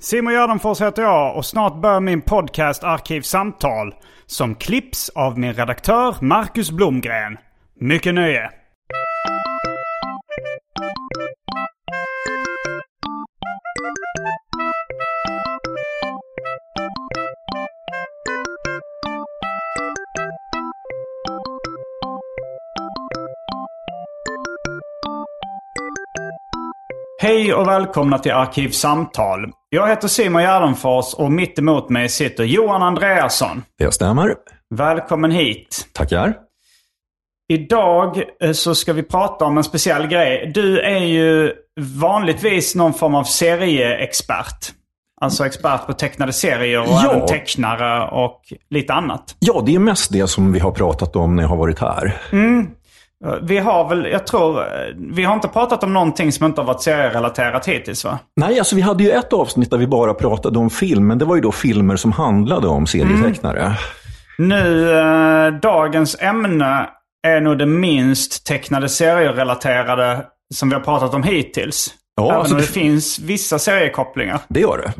Simon Gärdenfors heter jag och snart börjar min podcast Arkivsamtal. Som klipps av min redaktör Marcus Blomgren. Mycket nöje! Hej och välkomna till Arkivsamtal. Jag heter Simon Gärdenfors och mitt emot mig sitter Johan Andreasson. Det stämmer. Välkommen hit. Tackar. Idag eh, så ska vi prata om en speciell grej. Du är ju vanligtvis någon form av serieexpert. Alltså expert på tecknade serier och Ja. även tecknare och lite annat. Ja, det är mest det som vi har pratat om när jag har varit här. Vi har väl, jag tror, eh, vi har inte pratat om någonting som inte har varit serierelaterat hittills va? Nej, alltså vi hade ju ett avsnitt där vi bara pratade om film, men det var ju då filmer som handlade om serietecknare. Nu, eh, dagens ämne är nog det minst tecknade serierelaterade som vi har pratat om hittills. Ja, Även alltså om det det- finns vissa seriekopplingar. Det gör det.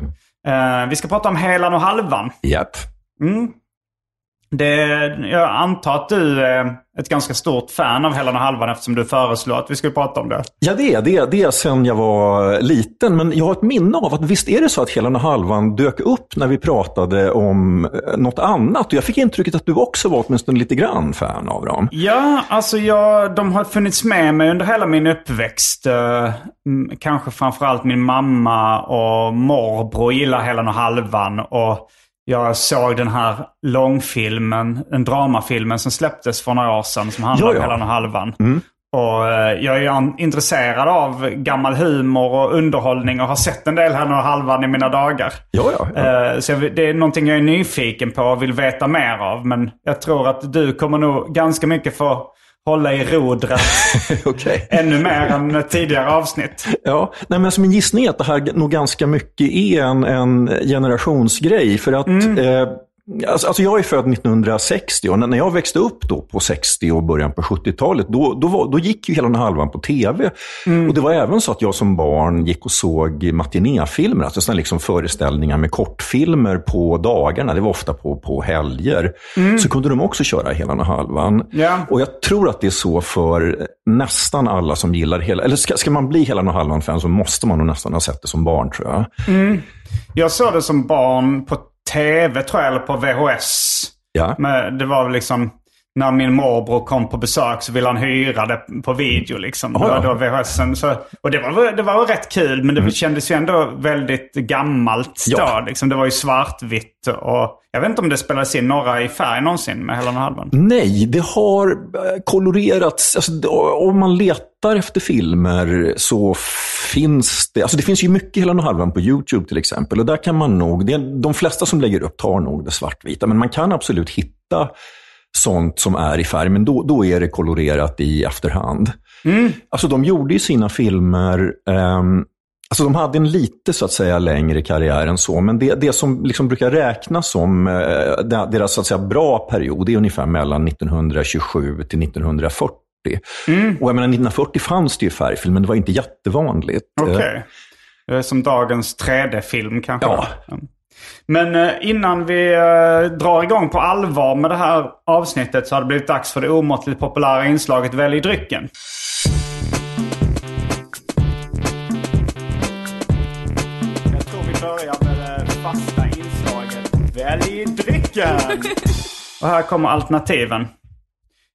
Eh, vi ska prata om Helan och Halvan. Japp. Det, jag antar att du är ett ganska stort fan av Helan och Halvan eftersom du föreslår att vi skulle prata om det. Ja, det är det. Det är sen jag var liten. Men jag har ett minne av att visst är det så att Helan och Halvan dök upp när vi pratade om eh, något annat. Och jag fick intrycket att du också var åtminstone lite grann fan av dem. Ja, alltså jag, de har funnits med mig under hela min uppväxt. Eh, kanske framförallt min mamma och morbror gillar Helan och Halvan. Och jag såg den här långfilmen, en dramafilmen som släpptes för några år sedan som handlar om Helan och Halvan. Och eh, jag är intresserad av gammal humor och underhållning och har sett en del Helan och Halvan i mina dagar. Ja, ja. ja. Eh, Så det är någonting jag är nyfiken på och vill veta mer av. Men jag tror att du kommer nog ganska mycket få hålla i rodret Okej. ännu mer än tidigare avsnitt. Ja, nej, men alltså min gissning är att det här nog ganska mycket är en, en generationsgrej. För att, eh, alltså, alltså jag är född 1960 och när jag växte upp då på 60 och början på 70-talet, då, då, var, då gick ju hela den halvan på tv. Och det var även så att jag som barn gick och såg matinéfilmer, alltså sådana liksom föreställningar med kortfilmer på dagarna. Det var ofta på, på helger. Så kunde de också köra hela den halvan. Ja. Och jag tror att det är så för nästan alla som gillar hela, eller ska, ska man bli hela och halvan-fan så måste man nog nästan ha sett det som barn tror jag. Jag såg det som barn på tv tror jag, eller på VHS. Ja. Men det var liksom när min morbror kom på besök så ville han hyra det på video. Liksom. Det Ja, ja. då VHSen. Så, och det var, det var rätt kul men det kändes ju ändå väldigt gammalt Ja. då. Liksom. Det var ju svartvitt. Och jag vet inte om det spelades in några i färg någonsin med Helan och Halvan. Nej, det har eh, kolorerats. Alltså, om man letar efter filmer så finns det, alltså det finns ju mycket hela och halvan på YouTube till exempel. Och där kan man nog, det de flesta som lägger upp tar nog det svartvita. Men man kan absolut hitta sånt som är i färg, men då, då är det kolorerat i efterhand. Alltså de gjorde ju sina filmer, ehm, alltså de hade en lite så att säga längre karriär än så, men det, det som liksom brukar räknas som de- deras så att säga bra period är ungefär mellan 1927 till 1940. Och jag menar, 1940 fanns det ju färgfilm, men det var inte jättevanligt. Är som dagens 3D-film kanske. Ja. Men eh, innan vi eh, drar igång på allvar med det här avsnittet så har det blivit dags för det omåttligt populära inslaget Välj drycken. Jag tror vi börjar med det fasta inslaget Välj drycken. Och här kommer alternativen.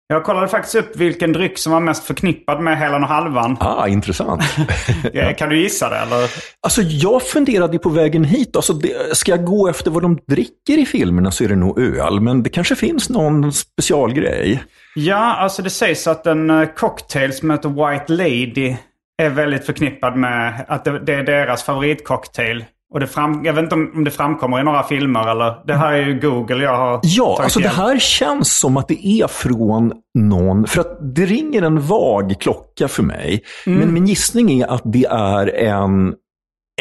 Jag kollade faktiskt upp vilken dryck som var mest förknippad med Helan och Halvan. Ah, intressant. Kan du gissa det eller? Alltså jag funderade på vägen hit, alltså det, ska jag gå efter vad de dricker i filmerna så är det nog öl, men det kanske finns någon specialgrej. Ja, alltså det sägs att en eh, cocktail som heter White Lady är väldigt förknippad med att det, det är deras favoritcocktail. Och det fram, jag vet inte om, om det framkommer i några filmer eller? Det här är ju Google jag har Ja, alltså det hjälp. här känns som att det är från någon, för att det ringer en vag klocka för mig. Mm. Men min gissning är att det är en,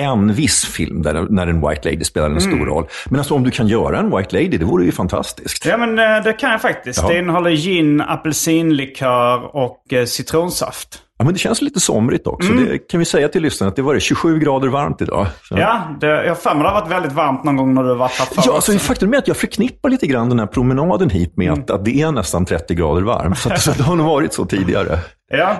en viss film där när en White Lady spelar en Mm. stor roll. Men alltså om du kan göra en White Lady, det vore ju fantastiskt. Ja men eh, det kan jag faktiskt. Ja. Det innehåller gin, apelsinlikör och eh, citronsaft. Ja, men det känns lite somrigt också. Mm. Det kan vi säga till lyssnarna att det var det 27 grader varmt idag. Så. Ja, det, jag har det har varit väldigt varmt någon gång när du har varit här förr Ja, alltså, faktum är att jag förknippar lite grann den här promenaden hit med Mm. att, att det är nästan 30 grader varmt. Så, att, så det har nog varit så tidigare. Ja.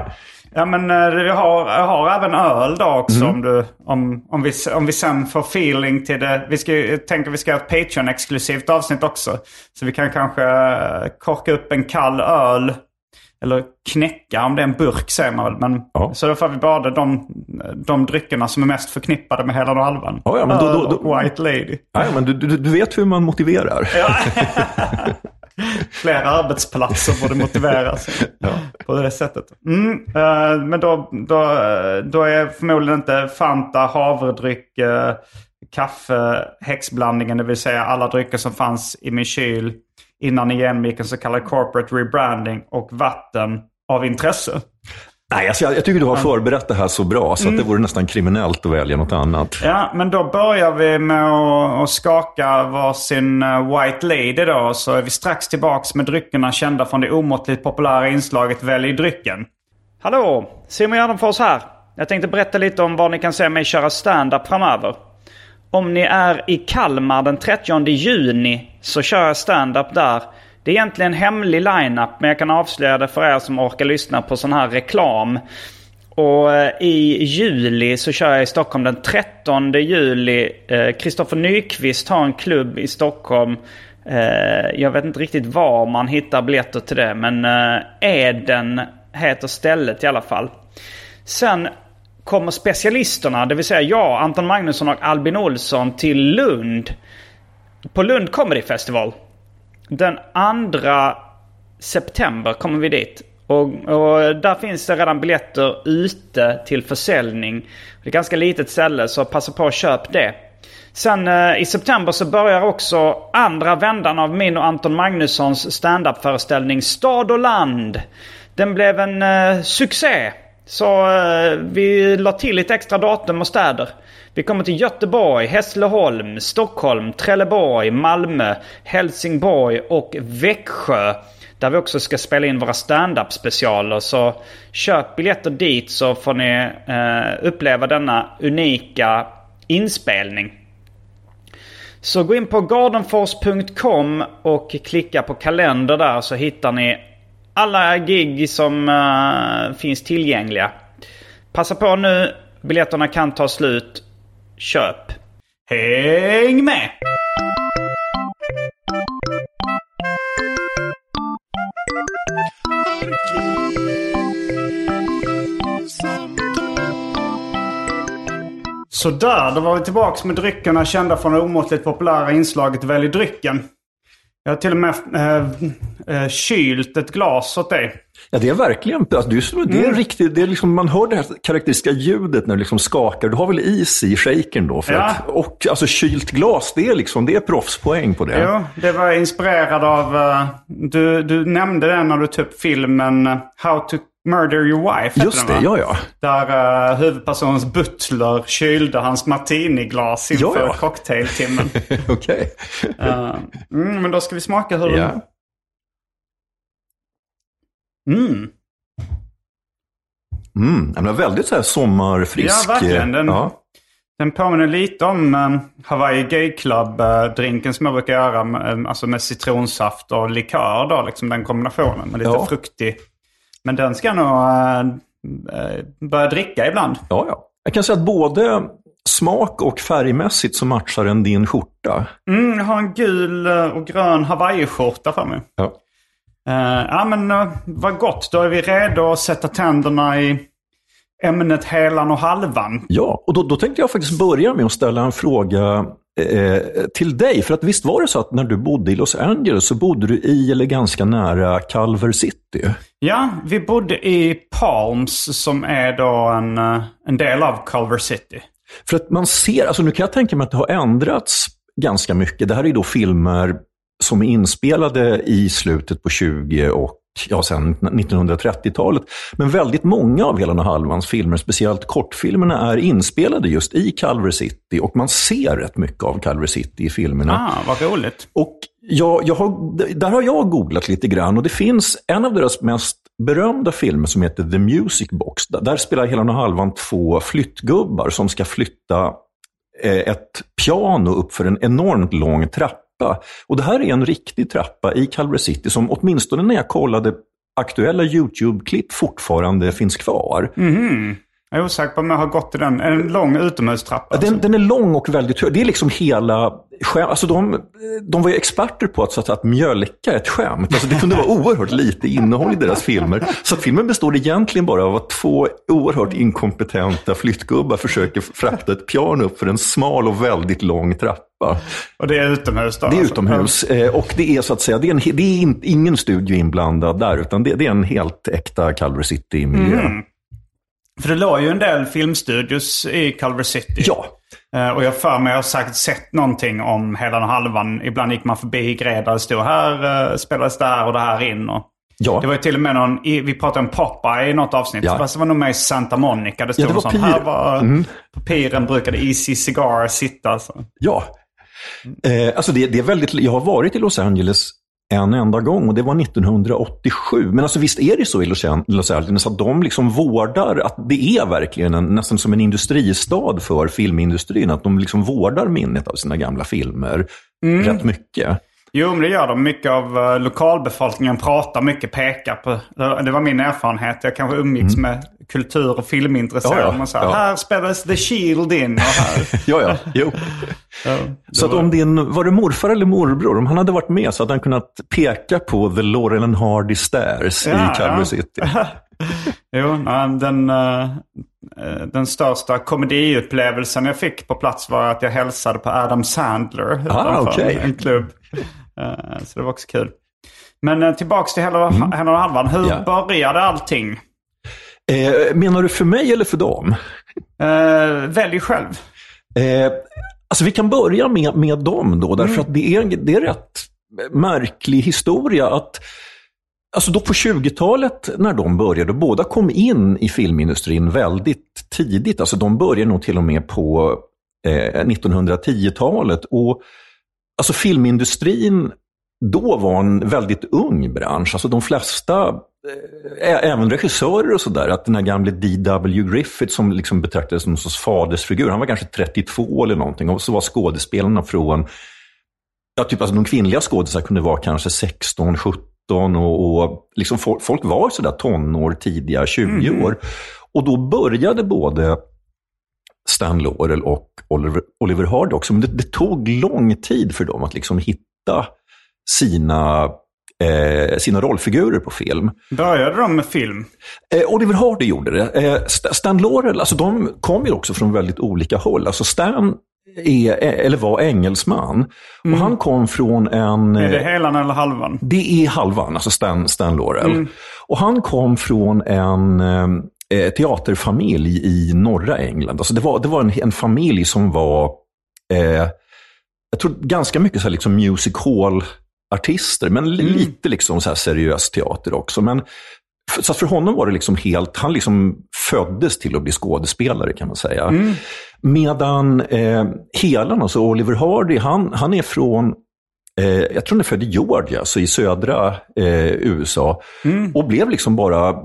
Ja men eh, jag har, jag har även öl då också Mm. om, du, om, om, vi, om vi sen får feeling till det. Vi ska, jag tänker vi ska ha ett Patreon-exklusivt avsnitt också. Så vi kan kanske eh, korka upp en kall öl. Eller knäcka om det är en burk säger man väl. Men, Ja. Så då får vi både de, de dryckerna som är mest förknippade med hela halvan. Ja, ja, men då- då- då- och White Lady. Nej, men du, du, du vet hur man motiverar. Fler arbetsplatser borde motiveras på det sättet. Mm, eh, men då, då, då är förmodligen inte Fanta, havredryck, eh, kaffe, häxblandningen, det vill säga alla drycker som fanns i min kyl innan ni genomgick en så kallad corporate rebranding och vatten av intresse. Nej, alltså jag, jag tycker du har förberett det här så bra så Mm. att det vore nästan kriminellt att välja något annat. Ja, men då börjar vi med att, att skaka varsin eh, White Lady då. Så är vi strax tillbaks med dryckerna kända från det omåttligt populära inslaget Välj drycken. Hallå! Simon Gärdenfors här. Jag tänkte berätta lite om var ni kan se mig köra stand-up framöver. Om ni är i Kalmar den 30 juni så kör jag stand-up där. Det är egentligen en hemlig line-up men jag kan avslöja det för er som orkar lyssna på sån här reklam. Och eh, i juli så kör jag i Stockholm den 13 juli. Eh, Kristoffer Nyqvist har en klubb i Stockholm. Eh, Jag vet inte riktigt var man hittar biljetter till det. Men eh, Eden heter stället i alla fall. Sen kommer specialisterna, det vill säga jag, Anton Magnusson och Albin Olsson till Lund. På Lund Comedy Festival. Den andra september kommer vi dit. Och, och där finns det redan biljetter ute till försäljning. Det är ett ganska litet ställe så passa på att köp det. Sen eh, i september så börjar också andra vändan av min och Anton Magnussons standup-föreställning Stad och land. Den blev en eh, succé. Så eh, vi la till lite extra datum och städer. Vi kommer till Göteborg, Hässleholm, Stockholm, Trelleborg, Malmö, Helsingborg och Växjö. Där vi också ska spela in våra stand-up specialer. Så köp biljetter dit så får ni eh, uppleva denna unika inspelning. Så gå in på gardenfors.com och klicka på kalender där så hittar ni alla gig som uh, finns tillgängliga. Passa på nu, biljetterna kan ta slut. Köp! Häng med! Sådär, då var vi tillbaks med dryckerna kända från det omåttligt populära inslaget Välj drycken. Jag har till och med eh, eh, kylt ett glas åt dig. Ja, det är verkligen, alltså, det är, det är Mm. riktigt, det är liksom, man hör det här karaktäristiska ljudet när det liksom skakar. Du har väl is i shakern då? För Ja. att, och alltså kylt glas, det är liksom, det är proffspoäng på det. Jo, det var inspirerad av... eh, du, du nämnde den när du tog upp filmen How to Murder Your Wife. Just den, det, va? ja ja. Där uh, huvudpersonens butler kylde hans martiniglas inför Ja, ja. cocktailtimmen. Okej. Eh, mm, men då ska vi smaka hur Ja. Mm. Mm, ja, men väldigt så här sommarfrisk. Ja, verkligen. Den- Ja. Den påminner lite om um, Hawaii Gay Club-drinken som jag brukar göra. Um, alltså med citronsaft och likör då, liksom den kombinationen. Med lite Ja. fruktig. Men den ska jag nog uh, börja dricka ibland. ja, ja. Jag kan säga att både smak och färgmässigt så matchar den din skjorta. Mm, jag har en gul uh, och grön Hawaii-skjorta för mig. Ja. Uh, ja men uh, vad gott. Då är vi redo att sätta tänderna i ämnet helan och halvan. Ja, och då, då tänkte jag faktiskt börja med att ställa en fråga eh, till dig. För att visst var det så att när du bodde i Los Angeles så bodde du i eller ganska nära Culver City? Ja, vi bodde i Palms som är då en, eh, en del av Culver City. För att man ser, alltså nu kan jag tänka mig att det har ändrats ganska mycket. Det här är ju då filmer som är inspelade i slutet på 20 och ja, sen 1930-talet. Men väldigt många av Hela halvans filmer, speciellt kortfilmerna, är inspelade just i Culver City. Och man ser rätt mycket av Culver City i filmerna. Ah, vad roligt. Och jag, jag har, där har jag googlat lite grann och det finns en av deras mest berömda filmer som heter The Music Box. Där spelar Hela halvan två flyttgubbar som ska flytta eh, ett piano upp för en enormt lång trappa trappa. Och det här är en riktig trappa i Calvary City som åtminstone när jag kollade aktuella YouTube-klipp fortfarande finns kvar. Mm. Jag är osäker på om jag har gått i den. Är det en lång utomhustrappa? Den, alltså? den är lång och väldigt hög. Det är liksom hela Alltså de, de var ju experter på att, så att, att mjölka ett skämt. Alltså det kunde vara oerhört lite innehåll i deras filmer. Så att filmen består egentligen bara av att två oerhört inkompetenta flyttgubbar försöker frakta ett piano upp för en smal och väldigt lång trappa. Och det är utomhus då? Det är alltså? utomhus. Eh, och det är så att säga, det är, en, det är ingen studio inblandad där, utan det, det är en helt äkta Culver City-miljö. Mm. För det låg ju en del filmstudios i Culver City. Ja. Uh, och jag för mig jag har säkert sett någonting om hela den halvan. Ibland gick man förbi Greda och stod här uh, spelades där och det här in. Och ja. Det var ju till och med någon, vi pratade om Popeye i något avsnitt. Ja. Fast det var nog med i Santa Monica. Det stod ja, det var sånt. Här var, mm. På piren brukade Easy Cigar sitta. Så. Ja. Eh, alltså det, det, är väldigt, jag har varit i Los Angeles en enda gång och det var 1987. Men alltså visst är det så i Los Angeles att de liksom vårdar, att det är verkligen en, nästan som en industristad för filmindustrin. Att de liksom vårdar minnet av sina gamla filmer mm. rätt mycket. Jo, men det gör de. Mycket av uh, lokalbefolkningen pratar mycket, pekar på... Det var min erfarenhet. Jag kanske umgicks mm. med kultur och filmintresserade. Ja, ja, så här, ja. här spelades The Shield in ja, ja. Jo. ja, så var... att om din... Var det morfar eller morbror? Om han hade varit med så hade han kunnat peka på The Laurel and Hardy Stairs i Culver City. jo, den, uh, den största komediupplevelsen jag fick på plats var att jag hälsade på Adam Sandler ah, okay. en klubb. Uh, så det var också kul. Men uh, tillbaks till hela, mm. hela halvan. Hur yeah. började allting? Eh, menar du för mig eller för dem? Eh, välj själv. Eh, alltså vi kan börja med, med dem då, därför mm. att det är, det är rätt märklig historia att Alltså då på 20-talet när de började, båda kom in i filmindustrin väldigt tidigt. Alltså de började nog till och med på eh, 1910-talet. Och alltså filmindustrin då var en väldigt ung bransch. Alltså de flesta, äh, även regissörer och sådär, att den här gamle D.W. Griffith som liksom betraktades som en sorts fadersfigur, han var kanske 32 eller någonting. Och så var skådespelarna från, ja typ alltså de kvinnliga skådespelarna kunde vara kanske 16, 17 och, och liksom folk, folk var sådär tonår, tidiga 20 mm. år. Och då började både Stan Laurel och Oliver, Oliver också, men det, det, tog lång tid för dem att liksom hitta sina, eh, sina rollfigurer på film. Började de med film? Eh, Oliver Hardy gjorde det. Eh, Stan Laurel, alltså de kom ju också från väldigt olika håll. Alltså Stan är, eller var engelsman. Mm. Och han kom från en... Är det helan eller halvan? Det är halvan, alltså Stan, Stan Laurel. Mm. Och han kom från en eh, teaterfamilj i norra England. Alltså det var, det var en, en familj som var, eh, jag tror ganska mycket så här liksom music hall artister, men mm. lite liksom så här seriös teater också. Men, så för honom var det liksom helt, han liksom föddes till att bli skådespelare kan man säga. Mm. Medan eh, Helan, alltså Oliver Hardy, han, han är från jag tror han är född i Georgia, alltså i södra eh, USA. Mm. Och blev liksom bara eh,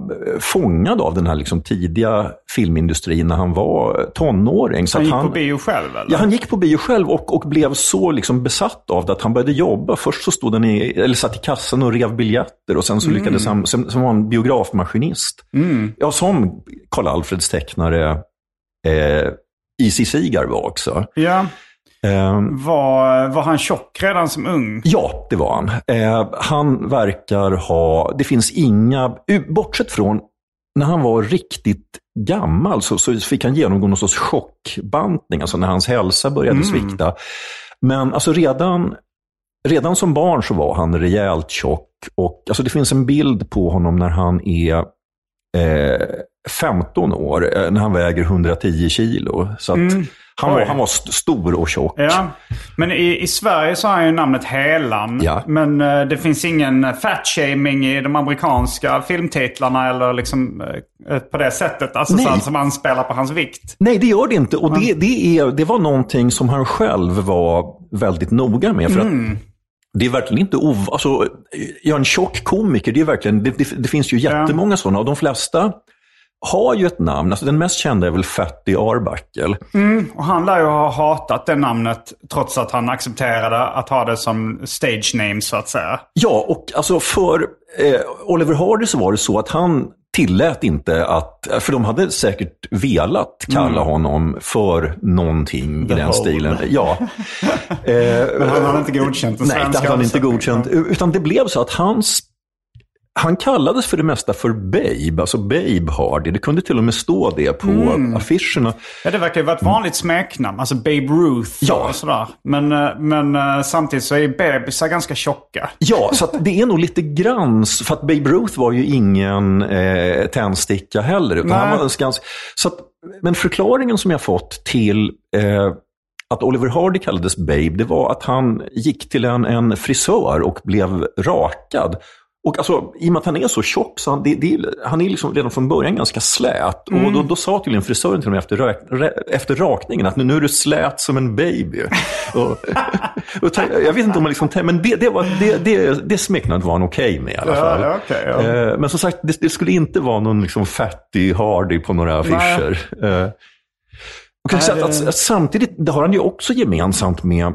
fångad av den här liksom tidiga filmindustrin när han var tonåring. Så han gick han, på bio själv? Eller? Ja, han gick på bio själv och, och blev så liksom besatt av det att han började jobba. Först så stod han i, eller satt i kassan och rev biljetter och sen så mm. lyckades han, sen, sen var han biografmaskinist. Mm. Ja, som Karl Alfreds tecknare eh, E.C. Segar var också. Ja. Um, var, var han tjock redan som ung? Ja, det var han. Uh, han verkar ha, det finns inga, bortsett från när han var riktigt gammal så, så fick han genomgå någon sorts chockbantning, alltså när hans hälsa började svikta. Men alltså redan, redan som barn så var han rejält tjock. Och, alltså det finns en bild på honom när han är eh, 15 år, eh, när han väger 110 kilo. Så att han, var, han var st- stor och tjock. Ja, men i, i Sverige så har han ju namnet Helan. Ja. Men eh, det finns ingen fat-shaming i de amerikanska filmtitlarna eller liksom eh, på det sättet. Alltså Nej. så att som anspelar på hans vikt. Nej, det gör det inte. Och det, det, är, det var någonting som han själv var väldigt noga med. För att det är verkligen inte ov... Alltså, jag är en tjock komiker, det, är verkligen, det, det, det finns ju jättemånga sådana. Och de flesta har ju ett namn. Alltså, den mest kända är väl Fatty Arbuckle. Och han lär ju ha hatat det namnet trots att han accepterade att ha det som stage name så att säga. Ja, och alltså för eh, Oliver Hardy så var det så att han tillät inte att, för de hade säkert velat kalla honom för någonting i den Hole. stilen. Ja. Men han hade inte godkänt den Nej, det hade han inte godkänt. Utan det blev så att hans han kallades för det mesta för Babe, alltså Babe Hardy. Det kunde till och med stå det på Mm. affischerna. Ja, det verkar ju vara ett vanligt smeknamn. Alltså Babe Ruth Ja. och sådär. Men, eh, men eh, samtidigt så är bebisar ganska tjocka. Ja, så det är nog lite grann, för att Babe Ruth var ju ingen eh, tändsticka heller. Utan Nej. han var skans, så att, men förklaringen som jag fått till eh, att Oliver Hardy kallades Babe, det var att han gick till en, en frisör och blev rakad. Och alltså, I och med att han är så tjock, så han, det, det, han är liksom redan från början ganska slät. Och då, då sa tydligen frisören till honom efter, re, efter rakningen att nu, nu är du slät som en baby. och, och, jag vet inte om man liksom, men det, det, var, det, det, det smeknamnet var han okej med i alla fall. ja, okej, ja. Eh, Men som sagt, det, det skulle inte vara någon liksom fatty Hardy på några affischer. Eh, och att, att, att samtidigt, det har han ju också gemensamt med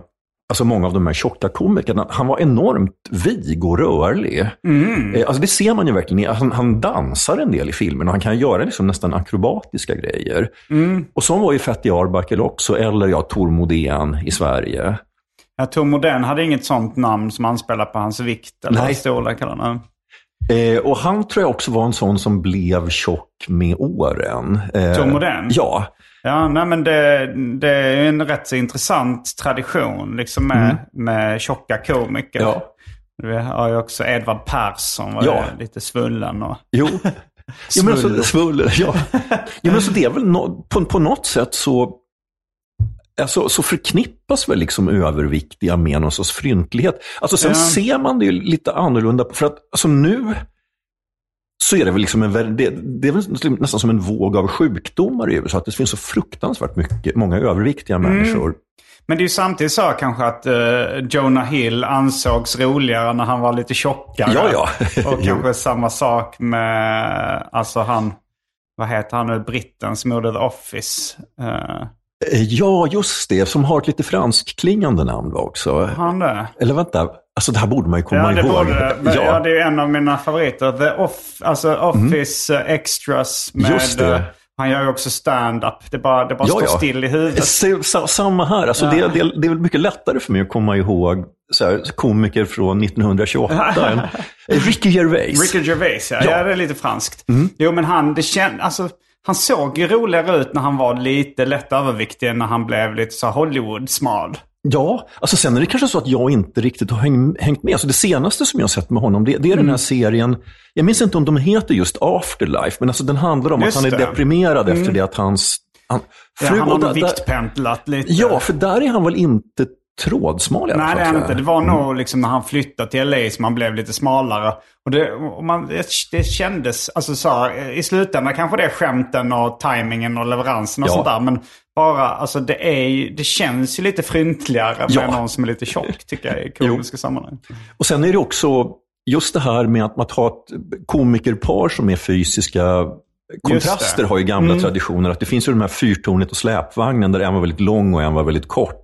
alltså många av de här tjocka komikerna. Han var enormt vig och rörlig. Mm. Eh, Alltså det ser man ju verkligen. Han, han dansar en del i filmen och han kan göra liksom nästan akrobatiska grejer. Mm. Och så var ju Fatty Arbuckle också, eller ja, Tor Modén i Sverige. Jag tror Modern hade inget sånt namn som anspelar på hans vikt eller Nej. storlek. Eller något. Eh, och han tror jag också var en sån som blev tjock med åren. Eh, Tor Modén? Ja. Ja, nej men det, det är en rätt så intressant tradition liksom med, med tjocka komiker. Mm. Ja. Vi har ju också Edvard Persson, var Ja. lite svullen och... Jo. Jo, men Svull. så, svull, ja. jo, men så det är väl no, på, på något sätt så, alltså, så förknippas väl liksom överviktiga med någon sorts fryntlighet. Alltså sen Ja. ser man det ju lite annorlunda, för att alltså nu så är det väl liksom en, det, det är nästan som en våg av sjukdomar i USA, att det finns så fruktansvärt mycket, många överviktiga Mm. människor. Men det är ju samtidigt så kanske att eh, Jonah Hill ansågs roligare när han var lite tjockare. Ja, ja. och kanske samma sak med, alltså han, vad heter han nu, britten som gjorde The Office. Eh, Eh, Ja, just det, som har ett lite franskklingande namn också. han det? Eller vänta, alltså det här borde man ju komma Ja, det ihåg. borde. Men, ja. det är en av mina favoriter. The off, alltså Office eh, Extras med... Mm. Just det. eh, Han gör ju också stand-up. Det bara, det bara Ja, står ja. still i huvudet. Sa- Samma här. Alltså det, det, det är väl mycket lättare för mig att komma ihåg så här, komiker från 1928 än eh, Ricky Gervais. Ricky Gervais, ja. Ja. ja. det är lite franskt. Jo, men han, det känd, alltså, han såg ju roligare ut när han var lite lätt överviktig än när han blev lite så Hollywood-smal. Ja, alltså sen är det kanske så att jag inte riktigt har häng, hängt med. Alltså det senaste som jag har sett med honom, det, det är den Mm. här serien, jag minns inte om de heter just Afterlife, men alltså den handlar om Just att han är det. Mm. deprimerad efter det att hans han, Ja, fru... han och har viktpendlat lite. Ja, för där är han väl inte trådsmal i alla Nej, det är han inte. Det var nog liksom när han flyttade till LA som han blev lite smalare. Och det, och man, det, det kändes, alltså så här, i slutändan kanske det är skämten och tajmingen och leveransen och Ja. sånt där. Men bara, alltså det är ju, det känns ju lite fryntligare med Ja. någon som är lite tjock tycker jag i komiska sammanhang. Och sen är det också just det här med att man har ett komikerpar som är fysiska kontraster har ju gamla traditioner. Att det finns ju de här fyrtornet och släpvagnen där en var väldigt lång och en var väldigt kort.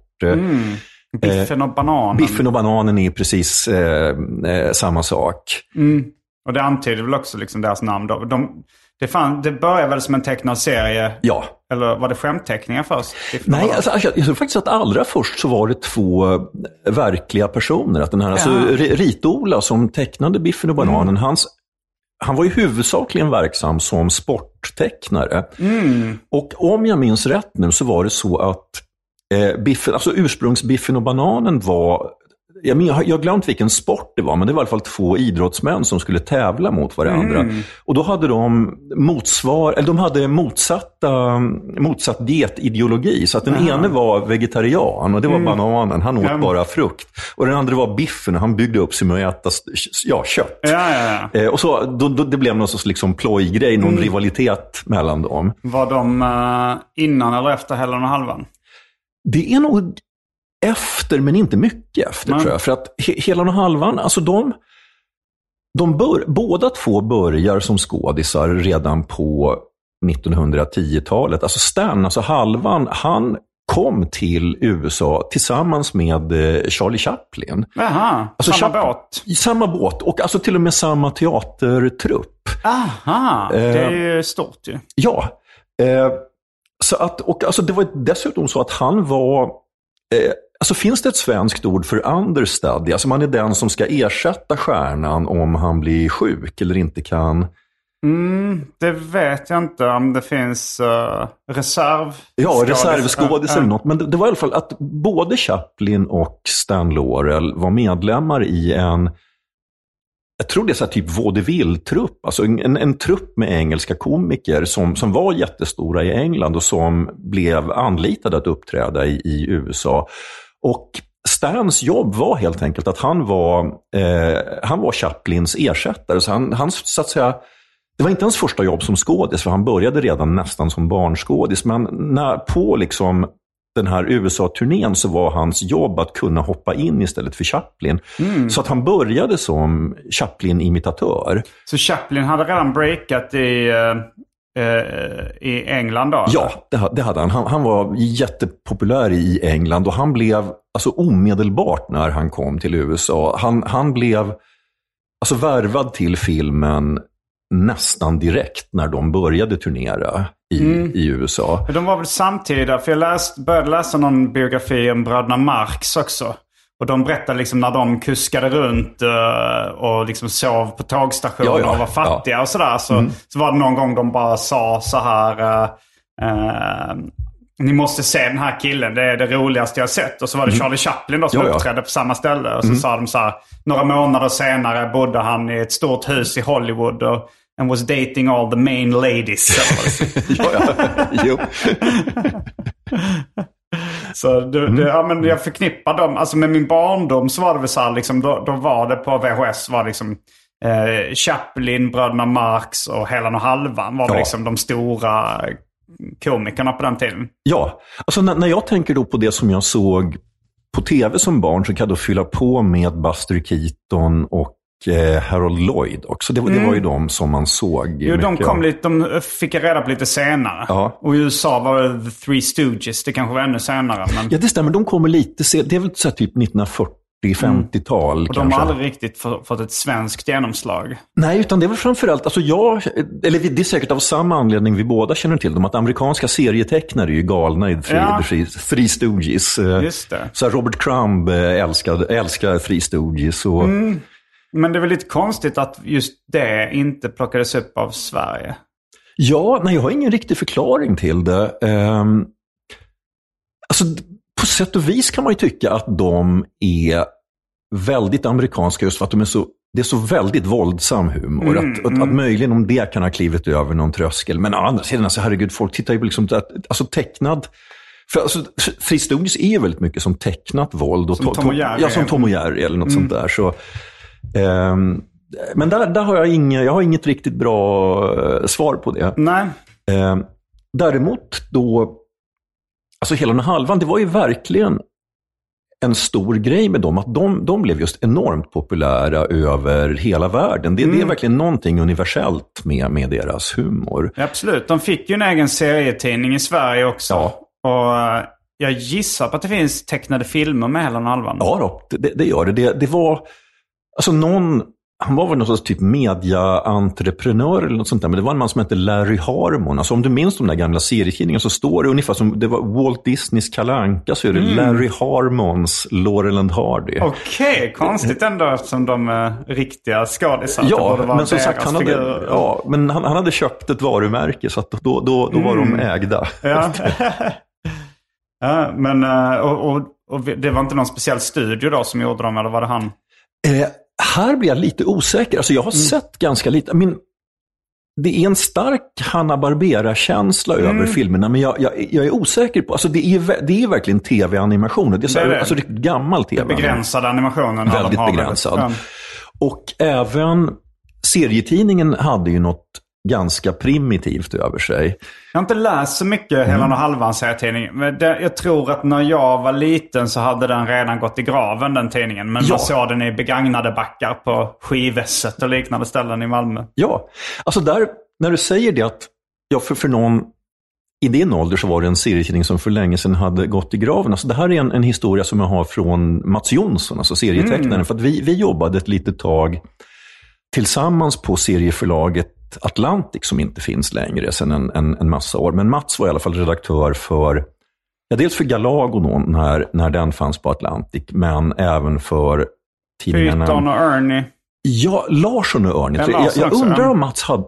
Biffen och bananen. Biffen och bananen är precis eh, eh, samma sak. Och det antyder väl också liksom deras namn. De, de, det, fan, det började väl som en tecknad serie. Ja. Eller var det skämtteckningar först? Nej, alltså, jag, jag tror faktiskt att allra först så var det två eh, verkliga personer. Att den här, alltså, Ja. Ri- Rit-Ola som tecknade Biffen och bananen, hans han var ju huvudsakligen verksam som sporttecknare. Och om jag minns rätt nu så var det så att eh, biffen, alltså ursprungsbiffen och bananen var jag, jag jag glömt vilken sport det var, men det var i alla fall två idrottsmän som skulle tävla mot varandra. Och då hade de, motsvar, eller de hade motsatta, motsatt dietideologi. Så att den ene var vegetarian och det var bananen, han åt Ja. bara frukt. Och den andra var biffen och han byggde upp sig med att äta ja, kött. Ja, ja, ja. Eh, och så, då, då, det blev någon sorts liksom plojgrej, någon Mm. rivalitet mellan dem. Var de eh, innan eller efter Hällen och halvan? Det är nog efter, men inte mycket efter Nej. tror jag. För att he, Helan och Halvan, alltså de, de bör, båda två börjar som skådisar redan på 1910-talet. Alltså Stan, alltså Halvan, han kom till USA tillsammans med eh, Charlie Chaplin. Jaha, Alltså, samma Chap- båt. Samma båt och alltså till och med samma teatertrupp. Aha, det är ju stort ju. Ja. Eh, så att, och alltså det var dessutom så att han var... Eh, alltså finns det ett svenskt ord för understudy? Alltså man är den som ska ersätta stjärnan om han blir sjuk eller inte kan... Mm, det vet jag inte om det finns uh, reserv. Ja, skådis- reservskådis eller något. Men det, det var i alla fall att både Chaplin och Stan Laurel var medlemmar i en jag tror det är så här typ vaudeville-trupp, alltså en, en, en trupp med engelska komiker som, som var jättestora i England och som blev anlitade att uppträda i, i USA. Och Stans jobb var helt enkelt att han var, eh, han var Chaplins ersättare. Så han, han, så att säga, det var inte hans första jobb som skådis, för han började redan nästan som barnskådis. Men när, på liksom den här USA-turnén så var hans jobb att kunna hoppa in istället för Chaplin. Så att han började som Chaplin-imitatör. Så Chaplin hade redan breakat i, eh, i England då? Ja, det, det hade han. han. Han var jättepopulär i England och han blev alltså omedelbart när han kom till USA. Han, han blev alltså värvad till filmen nästan direkt när de började turnera i, i USA. De var väl samtida, för jag läst, började läsa någon biografi om bröderna Marx också. Och de berättade liksom när de kuskade runt eh, och liksom sov på tågstationer Ja, ja. och var fattiga och sådär. Så, så var det någon gång de bara sa så här. eh, eh, ni måste se den här killen, det är det roligaste jag sett. Och så var det Charlie Chaplin då som Ja, ja. uppträdde på samma ställe. Och så sa de så här, några månader senare bodde han i ett stort hus i Hollywood. Och, and was dating all the main ladies. ja, ja. Jo. Så det, Mm. det, ja, men jag förknippar dem, alltså med min barndom så var det väl så här, liksom, då, då var det på VHS, var liksom eh, Chaplin, Bröderna Marx och Helan och Halvan var Ja. liksom de stora komikerna på den tiden. Ja, alltså när, när jag tänker då på det som jag såg på tv som barn så kan jag då fylla på med Buster Keaton och eh, Harold Lloyd också. Det, var- det var ju de som man såg Mm. Jo, de kom lite, de fick jag reda på lite senare. Ja. Och i USA var det The Three Stooges, det kanske var ännu senare. Men, Ja, det stämmer. De kommer lite sen. Det är väl så typ 1940-50-tal Mm. och de kanske. har aldrig riktigt få- fått ett svenskt genomslag. Nej, utan det är väl framförallt, alltså jag, eller det är säkert av samma anledning vi båda känner till dem, att amerikanska serietecknare är ju galna i Three, Ja. Three, Stooges. Eh, Just det. Så Robert Crumb eh, älskar Three Stooges. Och, Mm. Men det är väl lite konstigt att just det inte plockades upp av Sverige. Ja, nej, jag har ingen riktig förklaring till det. Um, alltså, på sätt och vis kan man ju tycka att de är väldigt amerikanska just för att de är så, det är så väldigt våldsam humor. att, att, att möjligen om det kan ha klivit över någon tröskel. Men å andra sidan, alltså, herregud, folk tittar ju på liksom, att- alltså tecknad för alltså, Stooges är ju väldigt mycket som tecknat våld. Och Som to- Tom och Jerry. Ja, som Tom och Jerry eller något sånt där. Så, men där, där har jag, inga, jag har inget riktigt bra eh, svar på det. Nej. Eh, däremot då, alltså hela den halvan, det var ju verkligen en stor grej med dem, att de, de blev just enormt populära över hela världen. Det, det är verkligen någonting universellt med, med deras humor. Absolut. De fick ju en egen serietidning i Sverige också. Ja. Och eh, jag gissar på att det finns tecknade filmer med Helen och Halvan. Ja, då, det, det gör det. det. Det var, alltså någon, han var väl någon sorts typ media-entreprenör eller något sånt där. Men det var en man som hette Larry Harmon. Alltså om du minns de där gamla serietidningarna så står det ungefär som det var Walt Disneys Kalle Anka så är det Larry Harmons Laurel and Hardy. Okej, konstigt ändå eftersom de är riktiga skådisar. Ja, men som sagt, han hade, figurer. ja, men han, han hade köpt ett varumärke så att då, då, då var de ägda. Ja. ja, men eh, och, och, och det var inte någon speciell studio då som gjorde dem, eller var det han? Eh, här blir jag lite osäker. Alltså jag har sett ganska lite. Min, det är en stark Hanna Barbera-känsla över filmerna, men jag, jag, jag är osäker på... Alltså det är, det är verkligen tv-animation. Det är, så här, Det är det. Alltså riktigt gammal tv. Begränsade animationen. Väldigt begränsad. Och även serietidningen hade ju något ganska primitivt över sig. Jag har inte läst så mycket Mm. Helan och Halvan serietidning. Men det, jag tror att när jag var liten så hade den redan gått i graven den tidningen. Men Ja. man såg den i begagnade backar på Skivesset och liknande ställen i Malmö. Ja, alltså där, när du säger det att, ja för, för någon i din ålder så var det en serietidning som för länge sedan hade gått i graven. Alltså det här är en, en historia som jag har från Mats Jonsson, alltså serietecknaren. För att vi, vi jobbade ett litet tag tillsammans på serieförlaget Atlantic som inte finns längre sedan en, en, en massa år. Men Mats var i alla fall redaktör för, ja, dels för Galago när, när den fanns på Atlantic, men även för tidningarna... Python och Ernie. Ja, Larsson och Örn. Ja, Jag, jag, undrar om Mats hade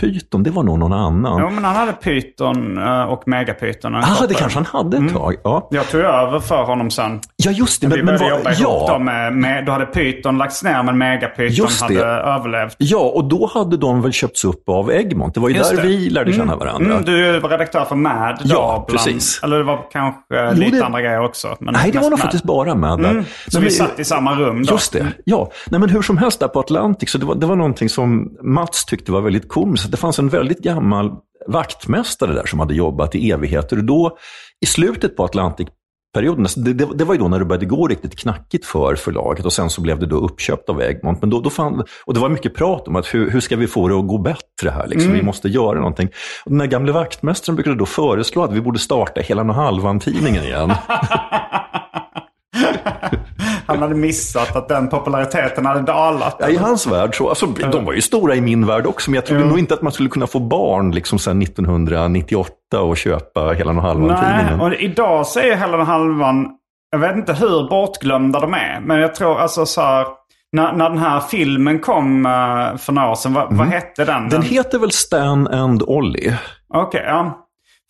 Python. Det var nog någon annan. Jo, men han hade Python eh, och Megapython. ah, kort det kanske han hade ett tag. Ja, Jag tog över för honom sen. ja just det. Vi Men, men började jobba ihop då ja, med, med, då hade Python lagts ner men Megapython hade överlevt. ja, och då hade de väl köpts upp av Egmont. Det var ju Just där det. vi lärde känna varandra. Mm, du var redaktör för Mad då. Ja, bland, precis. Eller det var kanske Jo, lite det- andra grejer också. Men Nej, det var nog Mad. faktiskt bara där. Mm, så Nej, vi men- satt i samma rum då. Just det, ja. Nej, men hur som helst där på Atlantic, så det var, det var någonting som Mats tyckte var väldigt komiskt. Det fanns en väldigt gammal vaktmästare där som hade jobbat i evigheter. Och då, i slutet på Atlantic-perioden, det, det, det var ju då när det började gå riktigt knackigt för förlaget och sen så blev det då uppköpt av Egmont. Men då, då fann, och det var mycket prat om att hur, hur ska vi få det att gå bättre här? Liksom? Vi måste göra någonting. Och den här gamle vaktmästaren brukade då föreslå att vi borde starta Hela och halvan-tidningen igen. Han hade missat att den populariteten hade dalat. Ja, I hans värld så, alltså, de var ju stora i min värld också, men jag trodde nog inte att man skulle kunna få barn liksom sedan 1998 och köpa hela och Nej, halvan-tidningen. och idag så är Helen och Halvan, jag vet inte hur bortglömda de är. Men jag tror alltså så här, när, när den här filmen kom eh, för några år sedan, vad, vad hette den? Mm. Den heter väl Stan and Ollie? Okej, ja.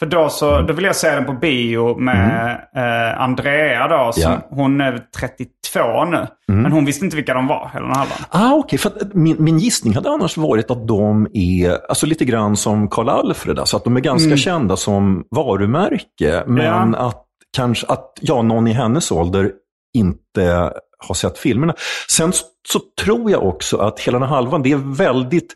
För då så, då vill jag se den på bio med eh, Andrea då. Som, Mm. Ja. Mm. Hon är 32 nu. Men hon visste inte vilka de var, Helen och Halvan. Ah. För att min, min gissning hade annars varit att de är alltså lite grann som Karl Alfred. Alltså att de är ganska kända som varumärke. Men att kanske att ja, någon i hennes ålder inte har sett filmerna. Sen så, så tror jag också att Hela halvan, det är väldigt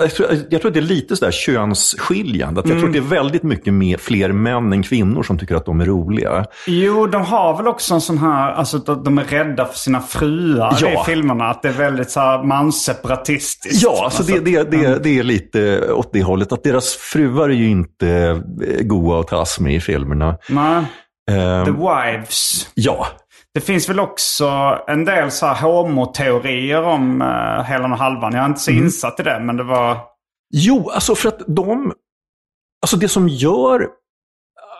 jag tror, jag tror att det är lite sådär könsskiljande. Att jag tror att det är väldigt mycket mer, fler män än kvinnor som tycker att de är roliga. Jo, de har väl också en sån här, alltså att de är rädda för sina fruar Ja. i filmerna. Att det är väldigt så här mansseparatistiskt. Ja, alltså det, det, det, det är lite åt det hållet. Att deras fruar är ju inte eh, goa att tas med i filmerna. Nej, Ehm, The Wives. ja, Det finns väl också en del så här homoteorier om uh, Helen och Halvan. Jag är inte så Mm. insatt i det, men det var... Jo, alltså för att de... Alltså det som gör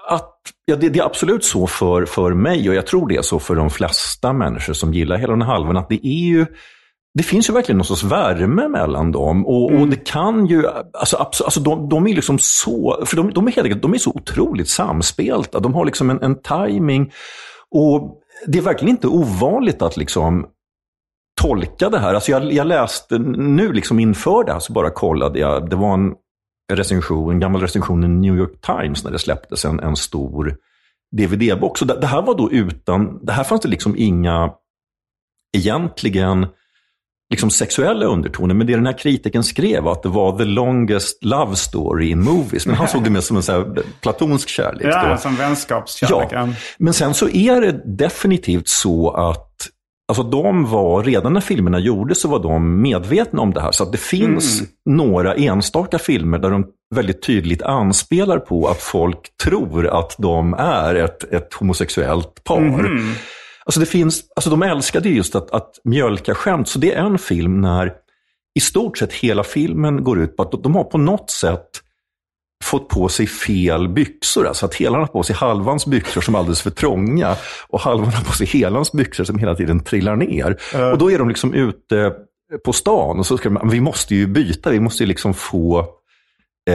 att... Ja, det, det är absolut så för, för mig och jag tror det är så för de flesta människor som gillar hela den halvan. Att det är ju... Det finns ju verkligen någon sorts värme mellan dem. Och, och det kan ju... Alltså, alltså de, de är liksom så... För de, de, är helt de är så otroligt samspelta. De har liksom en, en timing Och det är verkligen inte ovanligt att liksom tolka det här. Alltså jag, jag läste nu liksom inför det här så bara kollade jag. Det var en recension, en gammal recension i New York Times när det släpptes en, en stor DVD-box. Det, det här var då utan, det här fanns det liksom inga egentligen liksom sexuella undertoner. Men det den här kritiken skrev var att det var the longest love story in movies. Men han såg det mer som en så här platonsk kärlek. Ja, då. som vänskapskärlek. Ja, men sen så är det definitivt så att Alltså de var, redan när filmerna gjordes så var de medvetna om det här. Så att det finns några enstaka filmer där de väldigt tydligt anspelar på att folk tror att de är ett, ett homosexuellt par. Alltså det finns, alltså de älskade just att, att mjölka skämt. Så det är en film när i stort sett hela filmen går ut på att de har på något sätt fått på sig fel byxor. Alltså att helan har på sig halvans byxor som är alldeles för trånga och halvan har på sig helans byxor som hela tiden trillar ner. Uh. Och då är de liksom ute på stan och så ska de, vi måste ju byta, vi måste ju liksom få eh,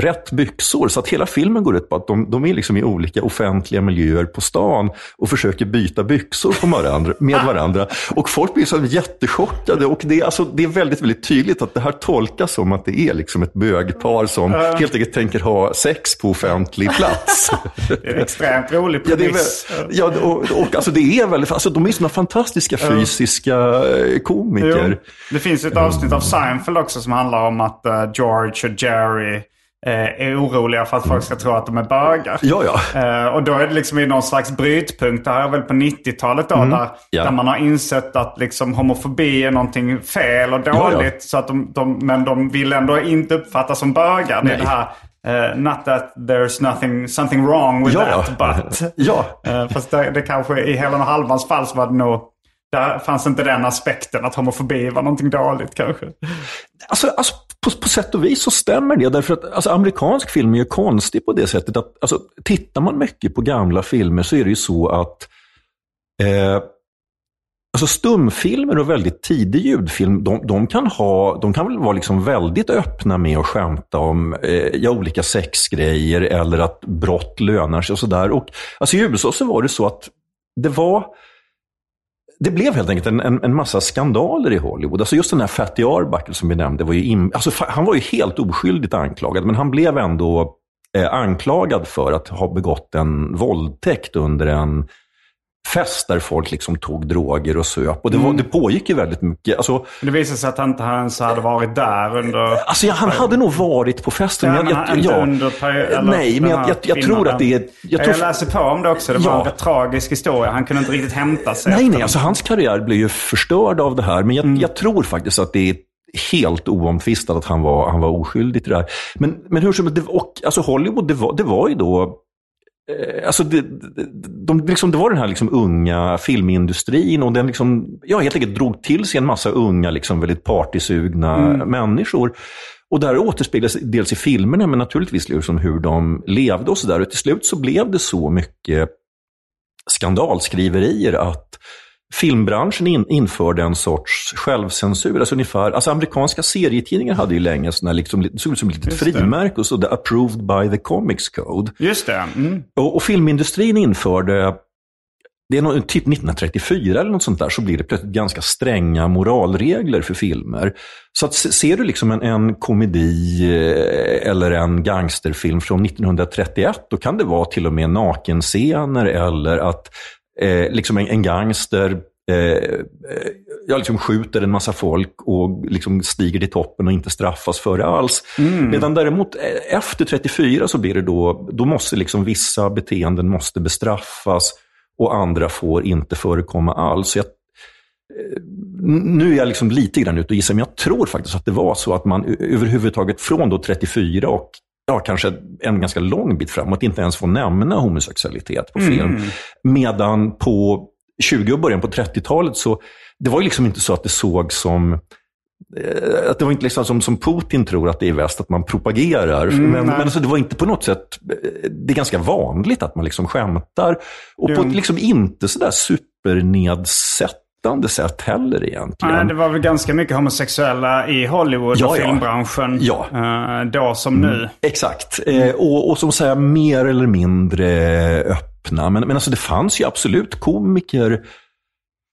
rätt byxor. Så att hela filmen går ut på att de, de är liksom i olika offentliga miljöer på stan och försöker byta byxor på varandra, med varandra. Och folk blir så jättechockade. Och det, är, alltså, det är väldigt, väldigt tydligt att det här tolkas som att det är liksom ett bögpar som uh. helt enkelt tänker ha sex på offentlig plats. det är extremt rolig premiss. Ja, det, ja, och, och alltså, det är väldigt, alltså, de är sådana fantastiska fysiska uh. komiker. Jo. Det finns ett avsnitt av Seinfeld också som handlar om att uh, George och Jerry eh, är oroliga för att folk ska tro att de är bögar. Ja, ja. Eh, och då är det liksom i någon slags brytpunkt. Det här är väl på 90-talet då. Mm. Där, ja. där man har insett att liksom homofobi är någonting fel och dåligt. Ja, ja. Så att de, de, men de vill ändå inte uppfattas som bögar. Det är det här Uh, not that there's nothing, something wrong with ja, that, but. ja. Uh, fast det, det kanske i Helen och Halvans fall så var det nog där fanns inte den aspekten att homofobi var någonting dåligt kanske. Alltså, alltså på, på sätt och vis så stämmer det. Därför att alltså, amerikansk film är ju konstig på det sättet att alltså, tittar man mycket på gamla filmer så är det ju så att eh, Alltså stumfilmer och väldigt tidig ljudfilm, de, de, kan, ha, de kan väl vara liksom väldigt öppna med att skämta om eh, ja, olika sexgrejer eller att brott lönar sig och sådär. Alltså, I USA så var det så att det var det blev helt enkelt en, en, en, massa skandaler i Hollywood. Alltså just den här Fatty Arbuckle som vi nämnde, var ju in, alltså, han var ju helt oskyldigt anklagad, men han blev ändå eh, anklagad för att ha begått en våldtäkt under en fest där folk liksom tog droger och söp. Och det, var, mm. det pågick ju väldigt mycket. Alltså, det visade sig att han inte ens hade varit där under... Alltså ja, han hade nog varit på festen. Ja, men jag, inte ja, under eller, Nej, men jag, jag, jag tror att det är... Jag, tror, jag läser på om det också. Det var ja. en tragisk historia. Han kunde inte riktigt hämta sig. Nej, nej. Alltså, hans karriär blev ju förstörd av det här. Men jag, mm. jag tror faktiskt att det är helt oomtvistat att han var, han var oskyldig till det här. Men, men hur som helst, alltså Hollywood, det var, det var ju då alltså det, de, liksom, det var den här liksom unga filmindustrin och den liksom, ja, helt enkelt drog till sig en massa unga, liksom, väldigt partysugna mm. människor. Och det här återspeglas dels i filmerna, men naturligtvis liksom hur de levde och sådär. Och till slut så blev det så mycket skandalskriverier att filmbranschen in, införde en sorts självcensur. Alltså, ungefär, alltså amerikanska serietidningar hade ju länge såna liksom, såg ut som ett litet frimärke och så, the approved by the comics code. Just det. Mm. Och, och, filmindustrin införde, det är någon, typ 1934 eller något sånt där, så blir det plötsligt ganska stränga moralregler för filmer. Så att ser du liksom en, en komedi eh, eller en gangsterfilm från 1931, då kan det vara till och med nakenscener eller att eh, liksom en, en gangster eh, eh, jag liksom skjuter en massa folk och liksom stiger till toppen och inte straffas för det alls. Mm. Medan däremot eh, efter 34 så blir det då, då måste liksom vissa beteenden måste bestraffas och andra får inte förekomma alls. Jag, nu är jag liksom lite grann ute och gissar, men jag tror faktiskt att det var så att man överhuvudtaget från då 34 och ja, kanske en ganska lång bit framåt inte ens får nämna homosexualitet på film. Mm. Medan på 20 och början på 30-talet så, det var ju liksom inte så att det såg som eh, att det var inte liksom som, som Putin tror att det är i väst, att man propagerar. Mm, men men alltså, det var inte på något sätt, eh, det är ganska vanligt att man liksom skämtar. Och mm. på ett liksom inte sådär supernedsätt stöttande sätt heller egentligen. Nej, det var väl ganska mycket homosexuella i Hollywood ja, och filmbranschen. Ja. Uh, då som mm, nu. Exakt. Uh, och, och som säger mer eller mindre öppna. Men, men alltså det fanns ju absolut komiker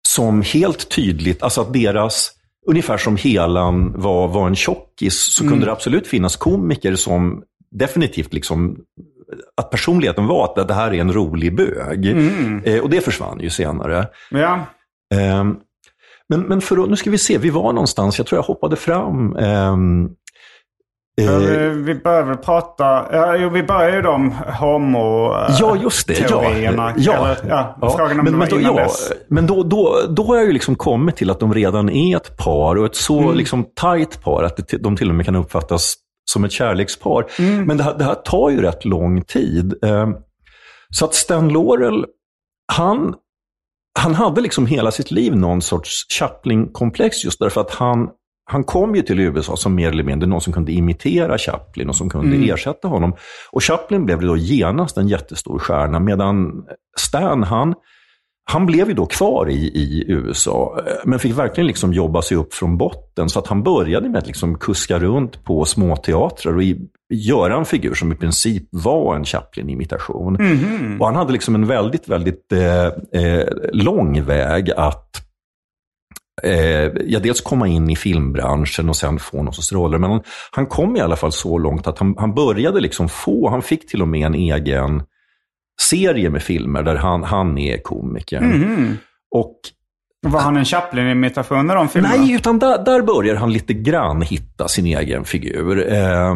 som helt tydligt, alltså att deras, ungefär som Helan var, var en tjockis, så mm. kunde det absolut finnas komiker som definitivt liksom att personligheten var att det här är en rolig bög. Mm. Eh, och det försvann ju senare. Ja. Ehm, men, men för nu ska vi se, vi var någonstans, jag tror jag hoppade fram. Um, vi, vi börjar väl prata, ja, vi börjar ju de homo Ja, just det. Teorierna, ja, ja, eller, ja, ja. Men, men, då, ja, men då, då, då har jag ju liksom kommit till att de redan är ett par och ett så mm. liksom tajt par att det, de till och med kan uppfattas som ett kärlekspar. Mm. Men det här, det här tar ju rätt lång tid. Ehm, så att Stan Laurel, han han hade liksom hela sitt liv någon sorts Chaplin-komplex just därför att han, han kom ju till USA som mer eller mindre någon som kunde imitera Chaplin och som kunde mm. ersätta honom. Och Chaplin blev då genast en jättestor stjärna, medan Stan, han, han blev ju då kvar i, i USA, men fick verkligen liksom jobba sig upp från botten. Så att han började med att liksom kuska runt på småteatrar och i, göra en figur som i princip var en Chaplin-imitation. Mm. Och han hade liksom en väldigt, väldigt eh, eh, lång väg att eh, ja, dels komma in i filmbranschen och sen få någon sorts roller. Men han, han, kom i alla fall så långt att han, han började liksom få, han fick till och med en egen serie med filmer där han, han är komikern. Mm. Och var han en Chaplin-imitation i de filmerna? Nej, utan där, där börjar han lite grann hitta sin egen figur. Eh,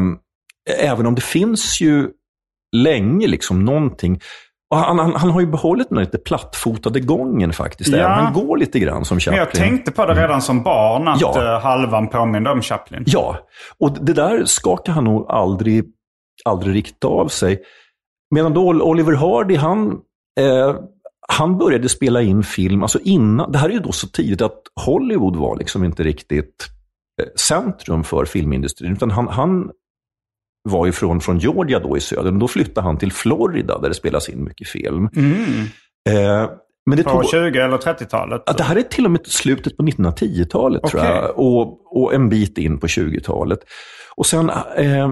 även om det finns ju länge liksom någonting. Han, han, han, har ju behållit den lite plattfotade gången faktiskt. Ja. Han går lite grann som Chaplin. Men jag tänkte på det redan som barn, att ja. Eh, halvan påminde om Chaplin. Ja, och det där skakar han nog aldrig, aldrig riktigt av sig. Medan då Oliver Hardy, han, eh, han började spela in film, alltså innan, det här är ju då så tidigt att Hollywood var liksom inte riktigt eh, centrum för filmindustrin. Utan han, han var ju från, från Georgia då i söder, men då flyttade han till Florida där det spelas in mycket film. Mm. Eh, men det på tog, 20 eller 30-talet? Det här är till och med slutet på 1910-talet okay. tror jag. Och, och en bit in på 20-talet. Och sen... Eh...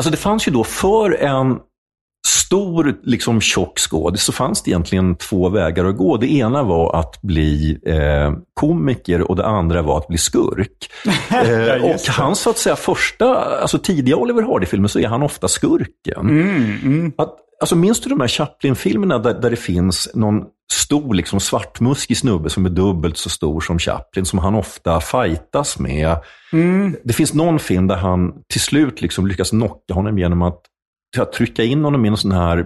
Alltså det fanns ju då för en stor, liksom tjock skådis så fanns det egentligen två vägar att gå. Det ena var att bli eh, komiker och det andra var att bli skurk. Eh, och hans så att säga första, alltså tidiga Oliver Hardy-filmer så är han ofta skurken. Mm, mm. Att, alltså minns du de här Chaplin-filmerna där, där det finns någon stor liksom, svartmuskig snubbe som är dubbelt så stor som Chaplin, som han ofta fightas med. Mm. Det finns någon film där han till slut liksom lyckas knocka honom genom att trycka in honom i en sån här eh,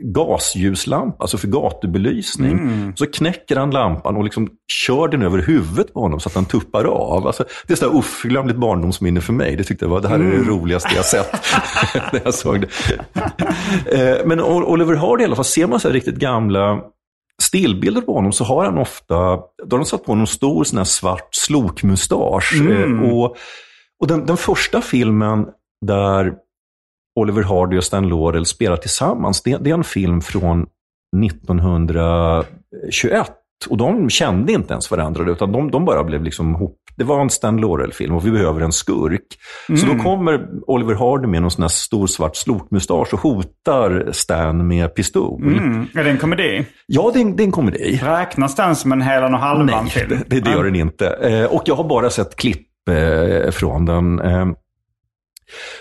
gasljuslampa, alltså för gatubelysning. Mm. Så knäcker han lampan och liksom kör den över huvudet på honom så att han tuppar av. Alltså, det är så oförglömligt barndomsminne för mig. Det tyckte jag var, det här är det mm. roligaste jag sett när jag såg det. Eh, men Oliver Hardy i alla fall, ser man så riktigt gamla stillbilder på honom så har han ofta, då har de satt på honom stor sån här svart slokmustasch. Mm. Eh, och, och den, den första filmen där Oliver Hardy och Stan Laurel spelar tillsammans, det, det är en film från 1921. Och de kände inte ens varandra, utan de, de bara blev liksom ihop. Det var en Stan Laurel-film och vi behöver en skurk. Mm. Så då mm. kommer Oliver Hardy med någon sån här stor svart slokmustasch och hotar Stan med pistol. Mm. Är det en komedi? Ja, det är, det är en komedi. Räknas den som en Helan och Halvan-film? Nej, det, det, gör den inte. Eh, och jag har bara sett klipp eh, från den. Eh,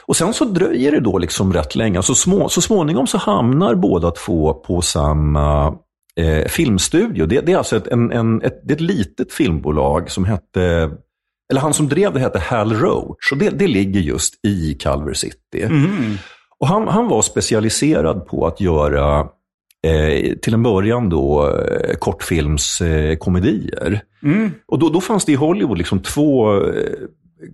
och sen så dröjer det då liksom rätt länge. Alltså små, så småningom så hamnar båda två på samma eh, filmstudio. Det, det, är alltså ett, en, en, ett, det är ett litet filmbolag som hette eller han som drev det hette Hal Roach och det, det ligger just i Culver City. Mm. Och han, han var specialiserad på att göra, eh, till en början då, eh, kortfilmskomedier. Eh, mm. Och då, då fanns det i Hollywood liksom två eh,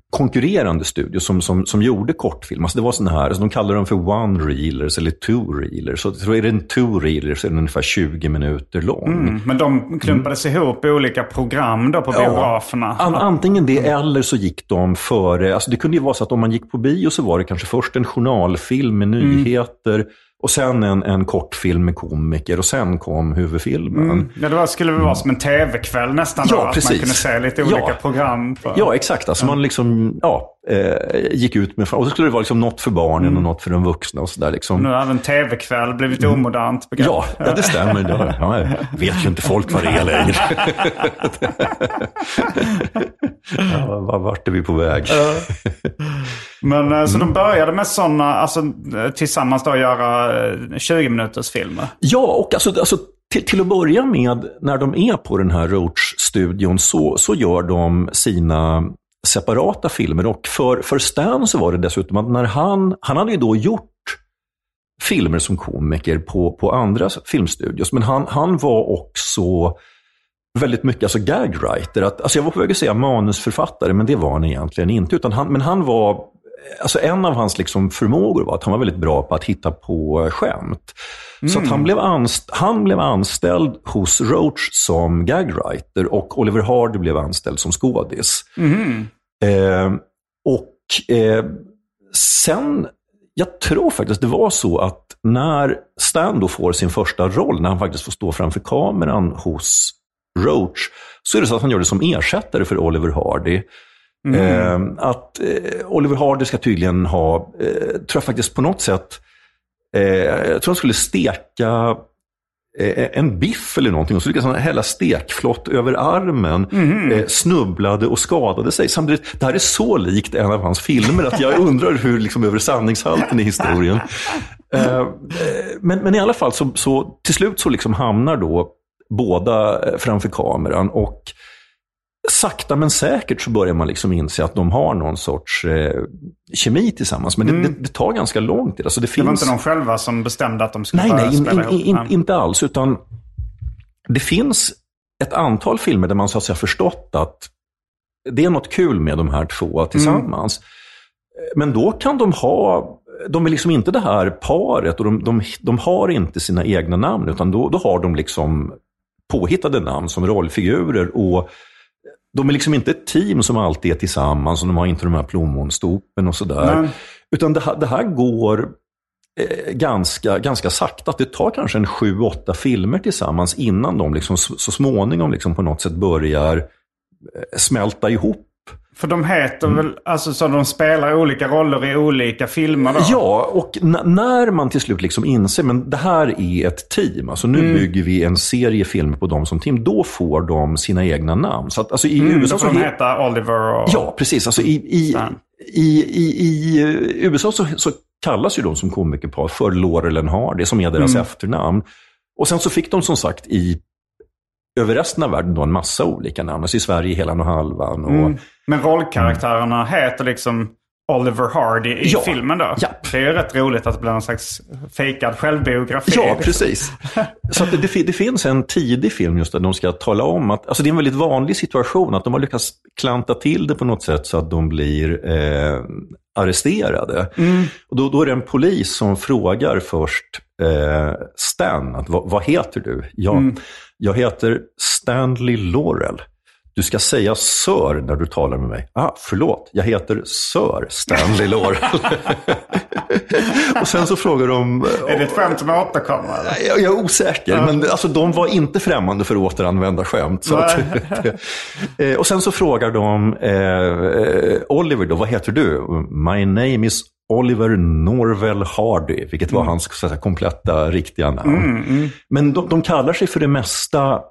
konkurrerande studio som, som, som gjorde kortfilm. Alltså det var sådana här, alltså de kallar dem för one-reelers eller two-reelers. Så, så är det en two-reeler så är den ungefär 20 minuter lång. Mm, men de klumpades mm. ihop i olika program då på ja, biograferna? An, antingen det eller så gick de före. Alltså det kunde ju vara så att om man gick på bio så var det kanske först en journalfilm med mm. nyheter. Mm. Och sen en, en kortfilm med komiker och sen kom huvudfilmen. Mm. Ja, det var, skulle väl vara som en tv-kväll nästan ja, då? Precis. Att man kunde se lite olika ja. program. På... Ja, exakt. Alltså man liksom, ja, eh, gick ut med... Och så skulle det vara liksom något för barnen mm. och något för de vuxna och sådär. Liksom. Nu har även tv-kväll blivit mm. omodernt begrepp. Ja, ja, det stämmer. Ja, ja, vet ju inte folk vad det är längre. ja, vart är vi på väg? Men eh, så mm. de började med sådana, alltså tillsammans då göra 20 eh, minuters filmer? Ja, och alltså, alltså till, till att börja med, när de är på den här Roach-studion, så, så gör de sina separata filmer. Och för, för Stan så var det dessutom att när han, han hade ju då gjort filmer som komiker på, på andra filmstudios, men han, han var också väldigt mycket alltså gagwriter. Att, alltså jag var på väg att säga manusförfattare, men det var han egentligen inte. Utan han, men han var, alltså en av hans liksom förmågor var att han var väldigt bra på att hitta på skämt. Mm. Så att han, blev anst han blev anställd hos Roach som gagwriter och Oliver Hardy blev anställd som skådis. Mm. Eh, och eh, sen, jag tror faktiskt det var så att när Stan då får sin första roll, när han faktiskt får stå framför kameran hos Roach, så är det så att han gör det som ersättare för Oliver Hardy. Mm. Eh, att eh, Oliver Hardy ska tydligen ha, eh, tror jag faktiskt på något sätt, eh, jag tror han skulle steka eh, en biff eller någonting och så lyckades han hälla stekflott över armen, mm. snubblade och skadade sig. Samtidigt, det här är så likt en av hans filmer att jag undrar hur, liksom, över sanningshalten i historien. Eh, men, men i alla fall, så, så till slut så liksom hamnar då båda framför kameran. Och sakta men säkert så börjar man liksom inse att de har någon sorts eh, kemi tillsammans. Men det, mm. det, det, tar ganska lång tid. Alltså det, finns... det var inte de själva som bestämde att de skulle nej, nej, spela in, ihop? Nej, inte alls. Utan det finns ett antal filmer där man så att säga förstått att det är något kul med de här två tillsammans. Mm. Men då kan de ha de är liksom inte det här paret och de, de, de har inte sina egna namn, utan då, då har de liksom påhittade namn som rollfigurer. Och de är liksom inte ett team som alltid är tillsammans och de har inte de här plommonstopen och sådär. Utan det här, det här går eh, ganska, ganska sakta. Det tar kanske en sju, åtta filmer tillsammans innan de liksom så, så småningom liksom på något sätt börjar eh, smälta ihop för de heter mm. väl, alltså så de spelar olika roller i olika filmer då? Ja, och när man till slut liksom inser, men det här är ett team, alltså nu mm. bygger vi en serie filmer på dem som team, då får de sina egna namn. Så att, alltså i mm, USA så... de heta Oliver och... Ja, precis. Alltså i, i, i, i, i USA så, så kallas ju de som komikerpar för Laurel and Hardy, som är deras mm. efternamn. Och sen så fick de som sagt i över resten av världen då en massa olika namn. Alltså i Sverige hela och halvan. Och, mm. Men rollkaraktärerna heter liksom Oliver Hardy i ja, filmen då? Ja. Det är ju rätt roligt att det blir någon slags fejkad självbiografi. Ja, precis. Så det, det, det, finns en tidig film just där de ska tala om att, alltså det är en väldigt vanlig situation, att de har lyckats klanta till det på något sätt så att de blir eh, arresterade. Mm. Och då, då är det en polis som frågar först eh, Stan, att, vad, vad heter du? Ja, mm. Jag heter Stanley Laurel. Du ska säga Sir när du talar med mig. Ah, förlåt, jag heter Sir Stanley Laurel. och sen så frågar de... Är det ett skämt som återkommer? Jag, jag är osäker, ja. men alltså, de var inte främmande för att återanvända skämt. Så att, eh, och sen så frågar de eh, Oliver, då, vad heter du? My name is Oliver Norvel Hardy, vilket var mm. hans så säga, kompletta, riktiga namn. Mm, mm. Men de, de, kallar sig för det mesta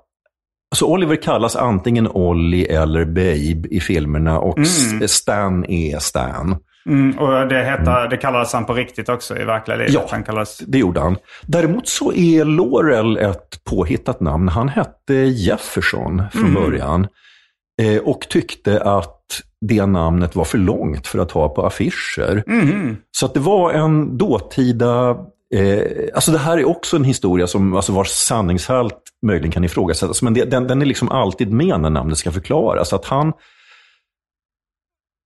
Alltså Oliver kallas antingen Ollie eller Babe i filmerna och mm. Stan är Stan. Mm, och det, heter, mm. det kallades han på riktigt också i verkliga livet? Ja, han kallas... det gjorde han. Däremot så är Laurel ett påhittat namn. Han hette Jefferson från mm. början. Eh, och tyckte att det namnet var för långt för att ha på affischer. Mm. Så att det var en dåtida Eh, alltså det här är också en historia som, alltså vars sanningshalt möjligen kan ifrågasättas. Men det, den, den, är liksom alltid med när namnet ska förklaras. Att han,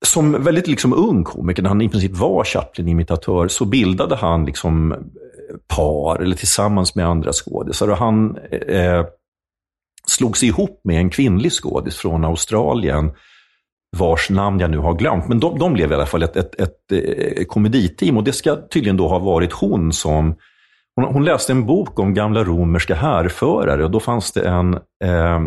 som väldigt liksom ung komiker, när han i princip var Chaplin-imitatör, så bildade han liksom eh, par, eller tillsammans med andra skådisar. Och han eh, slog sig ihop med en kvinnlig skådis från Australien, vars namn jag nu har glömt. Men de, de blev i alla fall ett, ett, ett, ett komediteam och det ska tydligen då ha varit hon som hon, hon läste en bok om gamla romerska härförare och då fanns det en, eh,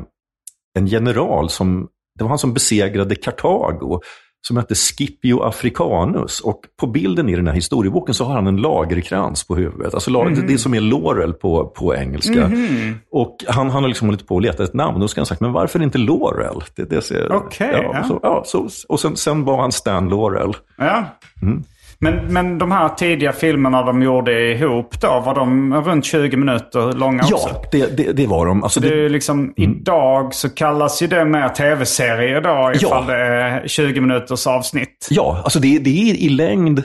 en general som, det var han som besegrade Kartago som hette Scipio Africanus. Och på bilden i den här historieboken så har han en lagerkrans på huvudet. Alltså mm. det som är laurel på, på engelska. Mm. Och han, han har liksom hållit på att leta ett namn. Och då ska han sagt, men varför inte Laurel? Det, det ser, okay, ja, ja. Så, ja så, och sen, sen var han Stan Laurel. Ja. Mm. Men, men de här tidiga filmerna de gjorde ihop då, var de runt 20 minuter långa också? Ja, det, det, det var de. Alltså Det är det, ju liksom, Idag så kallas ju det mer tv-serie då ifall Ja. det är 20 minuters avsnitt. ja, alltså det, det är i längd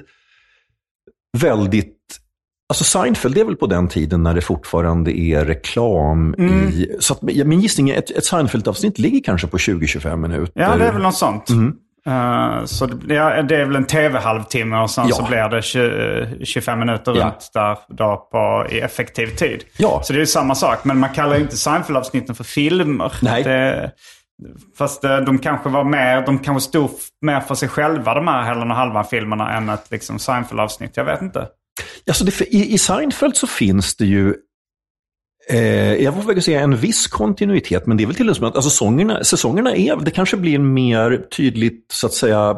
väldigt... Alltså Seinfeld, det är väl på den tiden när det fortfarande är reklam Mm. i... Så att, ja, min gissning är att ett Seinfeld-avsnitt ligger kanske på 20-25 minuter. Ja, det är väl något sånt. Mm. Eh, så det, ja, det är väl en tv-halvtimme och sen Ja. så blir det 20, 25 minuter Ja. runt där då på, i effektiv tid. Ja. Så det är ju samma sak. Men man kallar ju inte Seinfeld-avsnitten för filmer. Nej. Det, fast eh, de kanske var mer, de kanske stod mer för sig själva de här Helen och Halvan-filmerna än ett liksom, Seinfeld-avsnitt. Jag vet inte. Alltså det, i, I Seinfeld så finns det ju, eh, jag får väl säga en viss kontinuitet, men det är väl till och med att alltså, säsongerna, säsongerna är, det kanske blir mer tydligt så att säga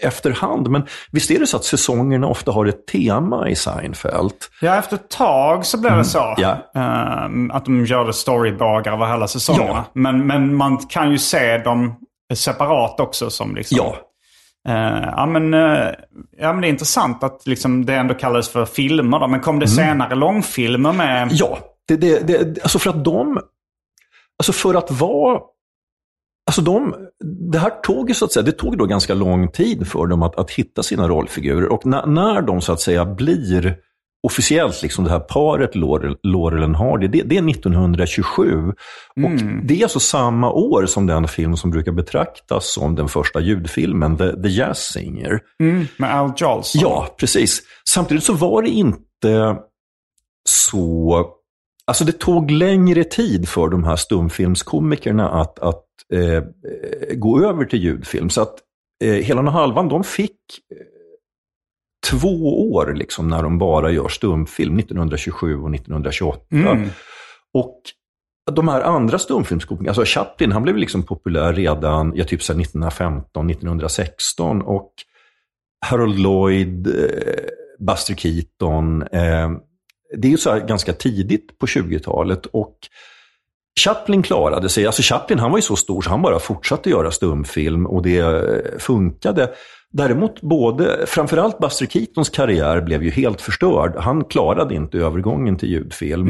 efterhand, men visst är det så att säsongerna ofta har ett tema i Seinfeld? Ja, efter ett tag så blev det så. Mm. Ja. Ehm, att de gjorde storybagar över hela säsongerna. Ja. Men, men man kan ju se dem separat också som liksom... Ja, Eh, ja, men, eh, ja, men det är intressant att liksom det ändå kallades för filmer. Då. Men kom det senare långfilmer med... Mm. ja det, det, det, alltså för att de, alltså för att vara Alltså de, det här tog ju så att säga, det tog då ganska lång tid för dem att, att hitta sina rollfigurer. Och när, när de så att säga blir officiellt liksom det här paret Laurel, Laurel and Hardy, det, det är 1927. Och det är alltså samma år som den film som brukar betraktas som den första ljudfilmen, The, The Jazz Singer. Mm, med Al Jolson. Ja, precis. Samtidigt så var det inte så... Alltså det tog längre tid för de här stumfilmskomikerna att, att eh, gå över till ljudfilm. Så att eh, Helan och Halvan, de fick eh, två år liksom när de bara gör stumfilm, 1927 och 1928. Mm. Och de här andra stumfilmskomikerna, alltså Chaplin, han blev liksom populär redan ja, typ så här 1915, 1916. Och Harold Lloyd, eh, Buster Keaton. Eh, det är så ganska tidigt på 20-talet. Och Chaplin klarade sig. Alltså Chaplin han var ju så stor så han bara fortsatte göra stumfilm och det eh, funkade. Däremot både, framförallt Buster Keatons karriär blev ju helt förstörd. Han klarade inte övergången till ljudfilm.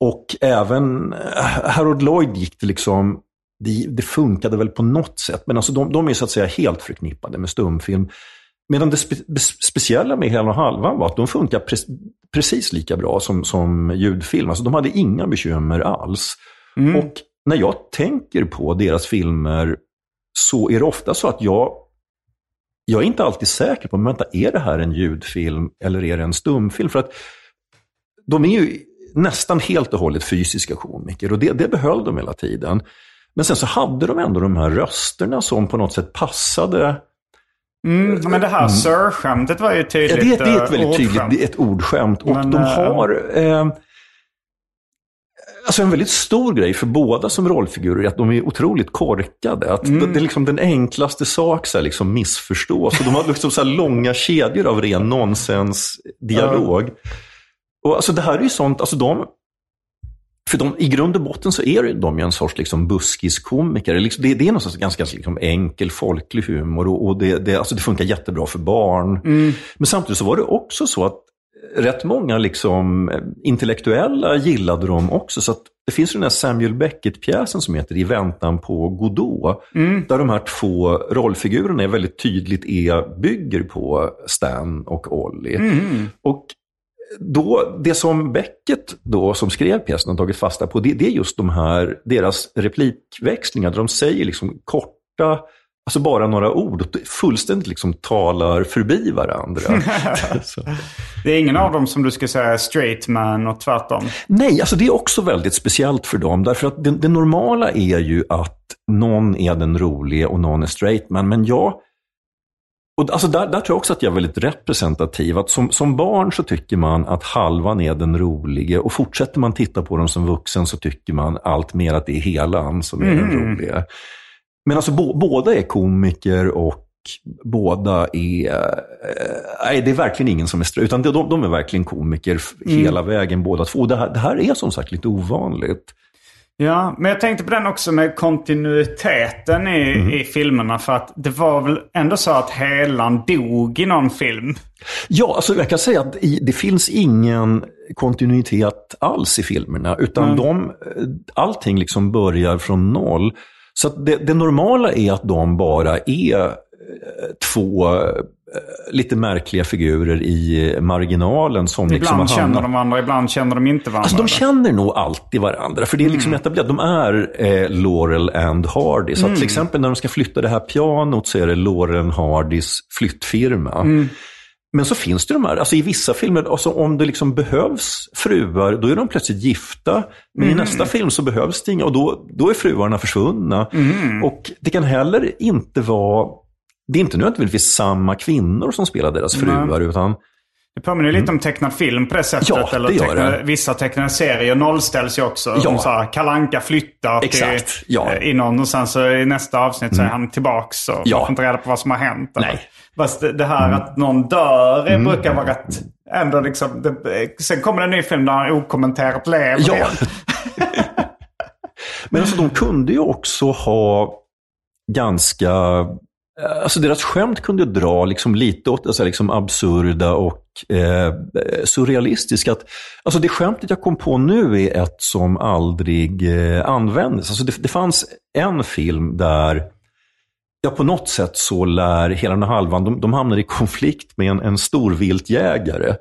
Och även eh, Harold Lloyd gick det liksom, det, det funkade väl på något sätt. Men alltså de, de är så att säga helt förknippade med stumfilm. Medan det spe, speciella med Hela och Halvan var att de funkar pre, precis lika bra som, som ljudfilm. Alltså de hade inga bekymmer alls. Och när jag tänker på deras filmer så är det ofta så att jag, jag är inte alltid säker på, men vänta, är det här en ljudfilm eller är det en stumfilm? För att de är ju nästan helt och hållet fysiska komiker och det, det behöll de hela tiden. Men sen så hade de ändå de här rösterna som på något sätt passade Mm, men det här Sir-skämtet var ju Ja, tydligt. det, är- det är ett eh, väldigt tydligt ordskämt. det är ett ordskämt. Och Men, de eh, har... Eh, alltså en väldigt stor grej för båda som rollfigurer är att de är otroligt korkade. Att Mm. det, det är liksom den enklaste sak så här, liksom missförstås. Och de har liksom så långa kedjor av ren nonsensdialog. Och alltså det här är ju sånt, alltså de... För de, i grund och botten så är de ju en sorts liksom buskiskomiker. Liksom, det, det är någonstans ganska liksom enkel folklig humor och, och det, det, alltså det funkar jättebra för barn. Men samtidigt så var det också så att rätt många liksom eh, intellektuella gillade dem också. Så att det finns den här Samuel Beckett-pjäsen som heter I väntan på Godot. Där de här två rollfigurerna är väldigt tydligt är, bygger på Stan och Ollie. Och då, det som Beckett då, som skrev pjäsen har tagit fasta på, det, det är just de här, deras replikväxlingar, där de säger liksom korta, alltså bara några ord, och fullständigt liksom talar förbi varandra. Så. Det är ingen av dem som du skulle säga är straight man och tvärtom. Nej, alltså det är också väldigt speciellt för dem. Därför att det, det normala är ju att någon är den roliga och någon är straight man. Men jag, och alltså där, där tror jag också att jag är väldigt representativ. Att som, som barn så tycker man att halvan är den rolige och fortsätter man titta på dem som vuxen så tycker man allt mer att det är helan som är den roliga. Men alltså bo, båda är komiker och båda är... eh, Nej, det är verkligen ingen som är utan de, de är verkligen komiker f- hela vägen båda två. Och Det här, det här är som sagt lite ovanligt. Ja, men jag tänkte på den också med kontinuiteten i, Mm. i filmerna. För att det var väl ändå så att Helan dog i någon film. Ja, alltså jag kan säga att det finns ingen kontinuitet alls i filmerna. Utan de, allting liksom börjar från noll. Så det, det normala är att de bara är eh, två eh, lite märkliga figurer i marginalen som liksom Ibland har känner hamnat- de varandra, ibland känner de inte varandra. Alltså de känner nog alltid varandra, för det är liksom etablerat. De är eh, Laurel and Hardy. Så att till exempel när de ska flytta det här pianot så är det Laurel and Hardys flyttfirma. Men så finns det de här, alltså i vissa filmer, alltså om det liksom behövs fruar, då är de plötsligt gifta. Men i nästa film så behövs det inga, och då, då är fruarna försvunna. Och det kan heller inte vara, det är inte nödvändigtvis samma kvinnor som spelar deras fruar, utan Det påminner lite om tecknad film på det sättet. Mm. Ja, eller det gör tecknade, det. Vissa tecknade serier nollställs ju också. Ja. Om så här, Kalanka flyttar till, Exakt, ja. Mm. eh, i någon och sen så i nästa avsnitt så är han tillbaks. Och Ja. får inte reda på vad som har hänt. eller? Nej. Mm. Fast det, här att någon dör mm. brukar vara rätt... Ändå liksom, det, sen kommer det en ny film där han okommenterat lever Ja. Men alltså de kunde ju också ha ganska... Eh, alltså deras skämt kunde dra liksom lite åt det liksom absurda och eh, surrealistiska. Att, alltså det skämtet jag kom på nu är ett som aldrig eh, användes. Alltså det, det fanns en film där Ja, på något sätt så lär hela den här halvan, de, de hamnar i konflikt med en, en storviltjägare.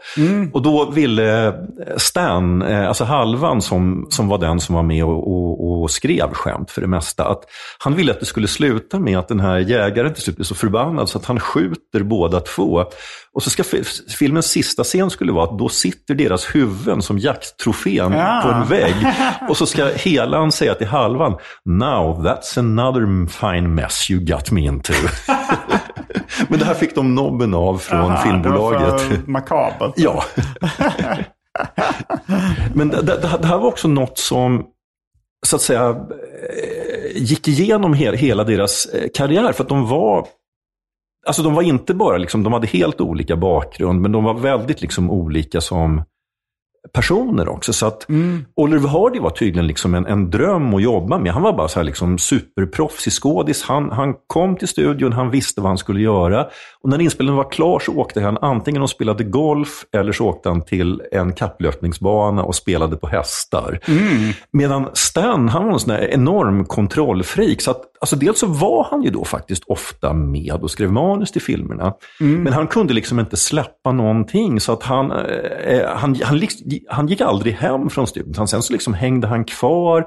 Och då ville Stan, eh, alltså halvan som, som var den som var med och, och, och skrev skämt för det mesta, att han ville att det skulle sluta med att den här jägaren till slut blir så förbannad så att han skjuter båda två. Och så ska fi- filmens sista scen skulle vara att då sitter deras huvuden som jakttrofén Ja. på en vägg. Och så ska helan säga till halvan, Now that's another fine mess you got me into. Men det här fick de nobben av från Aha, filmbolaget. Det var makabert. Ja. Men det, det, det här var också något som, så att säga, eh, gick igenom he, hela deras eh, karriär. För att de var, alltså de var inte bara, liksom, de hade helt olika bakgrund, men de var väldigt liksom olika som personer också. Så att Oliver Hardy var tydligen liksom en, en dröm att jobba med. Han var bara så här liksom superproffsig skådis. Han, han kom till studion, han visste vad han skulle göra. Och när inspelningen var klar så åkte han antingen och spelade golf eller så åkte han till en kapplöpningsbana och spelade på hästar. Medan Stan, han var en sån enorm kontrollfreak. Så att, alltså dels så var han ju då faktiskt ofta med och skrev manus till filmerna. Men han kunde liksom inte släppa någonting. Så att han, eh, han, han, liksom- han gick aldrig hem från studion. Han, sen så liksom hängde han kvar.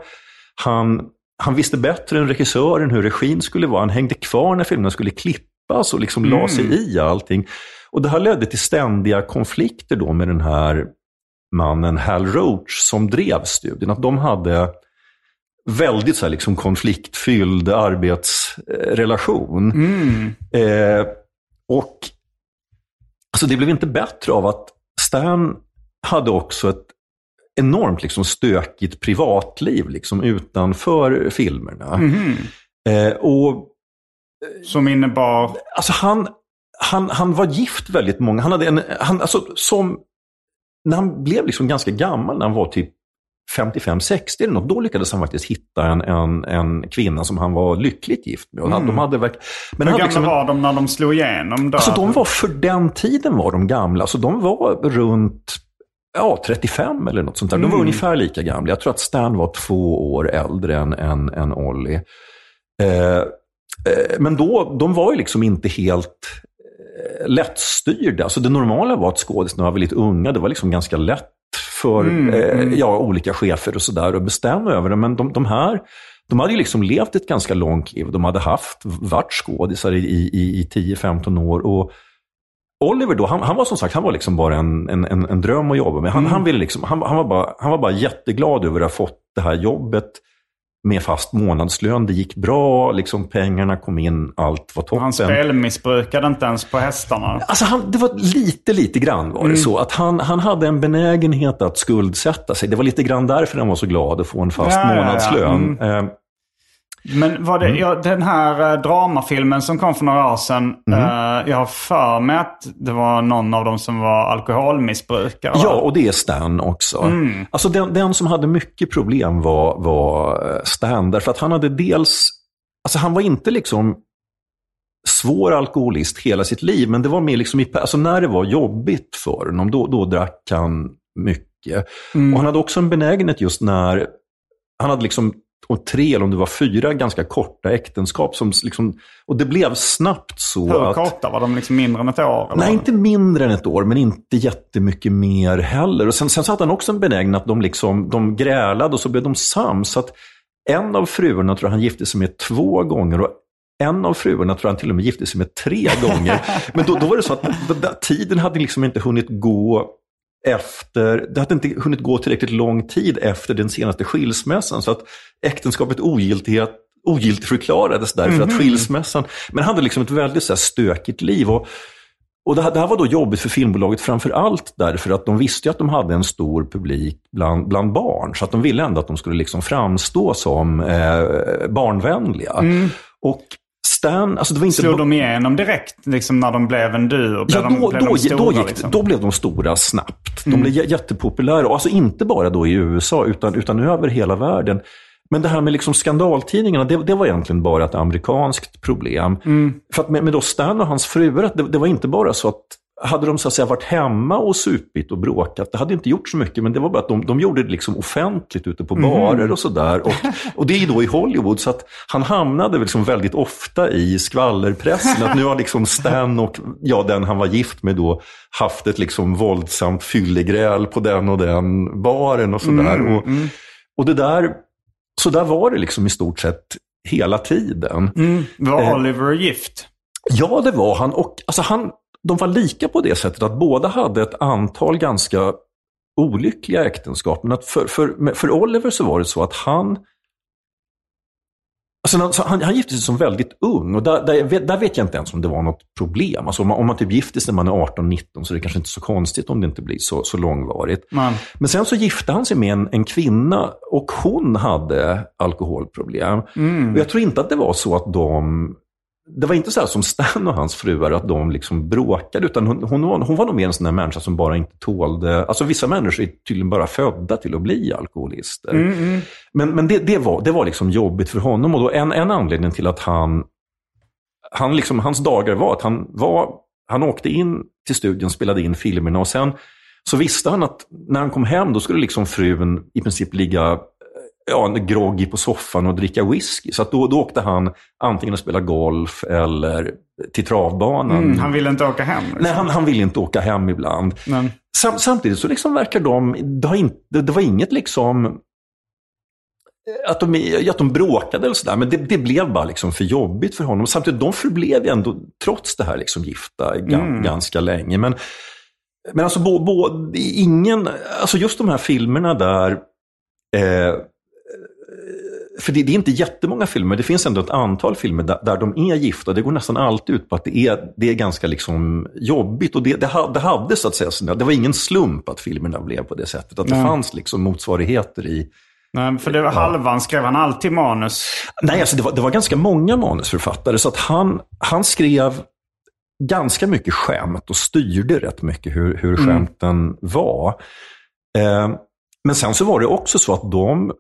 Han, han visste bättre än regissören hur regin skulle vara. Han hängde kvar när filmerna skulle klippas och liksom la sig i allting. Och det här ledde till ständiga konflikter då med den här mannen Hal Roach som drev studion. Att de hade väldigt så här liksom konfliktfylld arbetsrelation. Eh, och alltså det blev inte bättre av att Stan hade också ett enormt liksom stökigt privatliv liksom utanför filmerna. Eh, och Som innebar... alltså han, han, han var gift väldigt många. Han hade en, han, alltså, som, när han blev liksom ganska gammal, när han var typ 55-60 eller något, då lyckades han faktiskt hitta en, en, en kvinna som han var lyckligt gift med. Och han- De hade verk, men Hur gamla liksom var de när de slog igenom? Då? Alltså de var för den tiden var de gamla. Alltså de var runt ja, 35 eller något sånt där. De var ungefär lika gamla. Jag tror att Stan var två år äldre än, än, än Ollie. Eh, eh, men då, de var ju liksom inte helt eh, lättstyrda. Alltså det normala var att skådisarna var väldigt unga. Det var liksom ganska lätt för eh, ja, olika chefer och sådär att bestämma över det. Men de, de här de hade ju liksom levt ett ganska långt liv. De hade haft, varit skådisar i, i, i 10-15 år. Och Oliver då, han, han var som sagt han var liksom bara en, en, en, en dröm att jobba med. Han, han, ville liksom, han, han, var bara, han var bara jätteglad över att ha fått det här jobbet med fast månadslön. Det gick bra, liksom pengarna kom in, allt var toppen. Han spelmissbrukade inte ens på hästarna. Alltså han, det var lite, lite grann var det så. Att han, han hade en benägenhet att skuldsätta sig. Det var lite grann därför han var så glad att få en fast Ja, ja, ja. månadslön. Mm. Men var det, Mm. ja, den här eh, dramafilmen som kom för några år sedan. Mm. eh, jag har för mig att det var någon av dem som var alkoholmissbrukare. va? Ja, och det är Stan också. Mm. Alltså den, den som hade mycket problem var, var eh, Stan, därför att han hade dels, alltså han var inte liksom svår alkoholist hela sitt liv, men det var mer liksom, i, alltså när det var jobbigt för honom, då, då drack han mycket. Mm. Och han hade också en benägenhet just när, han hade liksom och tre eller om det var fyra ganska korta äktenskap. Som liksom, och det blev snabbt så Hur att... korta? Var de liksom mindre än ett år? Nej, inte mindre än ett år, men inte jättemycket mer heller. Och sen, sen så hade han också en benägenhet att de, liksom, de grälade och så blev de sams. Så att en av fruarna tror jag han gifte sig med två gånger och en av fruarna tror jag han till och med gifte sig med tre gånger. Men då, då var det så att tiden hade liksom inte hunnit gå efter, det hade inte hunnit gå tillräckligt lång tid efter den senaste skilsmässan. Så att äktenskapet ogiltighet ogiltigförklarades därför att skilsmässan... Men han hade liksom ett väldigt så här, stökigt liv. Och, och det, här, det här var då jobbigt för filmbolaget framför allt därför att de visste att de hade en stor publik bland, bland barn. Så att de ville ändå att de skulle liksom framstå som eh, barnvänliga. Och Stan, alltså det var inte... Slog de igenom direkt liksom, när de blev en duo? Blev Ja, de, då, blev då, de stora, då, gick, liksom? då blev de stora snabbt. De blev jä- jättepopulära. Och Alltså inte bara då i USA, utan, utan över hela världen. Men det här med liksom skandaltidningarna, det, det var egentligen bara ett amerikanskt problem. För att med, med då Stan och hans fruar, det, det var inte bara så att hade de så att säga varit hemma och supit och bråkat, det hade inte gjort så mycket, men det var bara att de, de gjorde det liksom offentligt ute på barer och sådär. Och, och det är då i Hollywood, så att han hamnade liksom väldigt ofta i skvallerpressen. Att nu har liksom Stan och ja, den han var gift med då haft ett liksom våldsamt fyllegräl på den och den baren och sådär. och, och det där, så där var det liksom i stort sett hela tiden. Mm. Var Eh. Oliver gift? Ja, det var han. Och alltså han, de var lika på det sättet att båda hade ett antal ganska olyckliga äktenskap. Men att för, för, för Oliver så var det så att han Alltså, han- han, gifte sig som väldigt ung och där, där, där vet jag inte ens om det var något problem. Alltså, om, man, om man typ gifter sig när man är 18-19 så är det kanske inte så konstigt om det inte blir så, så långvarigt. Man. Men sen så gifte han sig med en, en kvinna och hon hade alkoholproblem. Och jag tror inte att det var så att de... Det var inte så som Stan och hans fruar, att de liksom bråkade, utan hon, hon, var, hon var nog mer en sån där människa som bara inte tålde... Alltså vissa människor är tydligen bara födda till att bli alkoholister. Men, men det, det, var, det var liksom jobbigt för honom. Och då en, en anledning till att han... han liksom, hans dagar var att han, var, han åkte in till studion, spelade in filmerna och sen så visste han att när han kom hem då skulle liksom frun i princip ligga ja, groggy på soffan och dricka whisky. Så att då, då åkte han antingen att spela golf eller till travbanan. Mm, han ville inte åka hem? Liksom. Nej, han, han ville inte åka hem ibland. Men, Sam, samtidigt så liksom verkar de, det, har inte, det var inget liksom att de, att de bråkade eller sådär, men det, det blev bara liksom för jobbigt för honom. Samtidigt, de förblev ju ändå, trots det här, liksom gifta ga- ganska länge. Men, men alltså, bo, bo, ingen, alltså just de här filmerna där, eh, för det, det är inte jättemånga filmer, det finns ändå ett antal filmer där, där de är gifta. Det går nästan alltid ut på att det är, det är ganska liksom jobbigt. Och det, det, det hade så att säga, det var ingen slump att filmerna blev på det sättet. Att det Nej. fanns liksom motsvarigheter i... nej, för det var halvan skrev han alltid manus. Nej, alltså det var, det var ganska många manusförfattare. Så att han, han skrev ganska mycket skämt och styrde rätt mycket hur, hur skämten var. Eh, men sen så var det också så att de,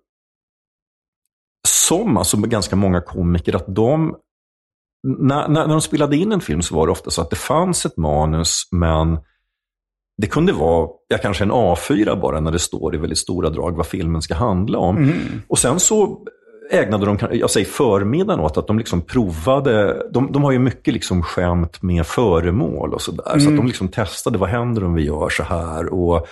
som alltså ganska många komiker, att de, när, när, när de spelade in en film så var det ofta så att det fanns ett manus, men det kunde vara ja, kanske en A4 bara när det står i väldigt stora drag vad filmen ska handla om. Och sen så ägnade de, jag säger förmiddagen åt att de liksom provade, de, de har ju mycket liksom skämt med föremål och sådär. Så att de liksom testade, vad händer om vi gör så här? Och,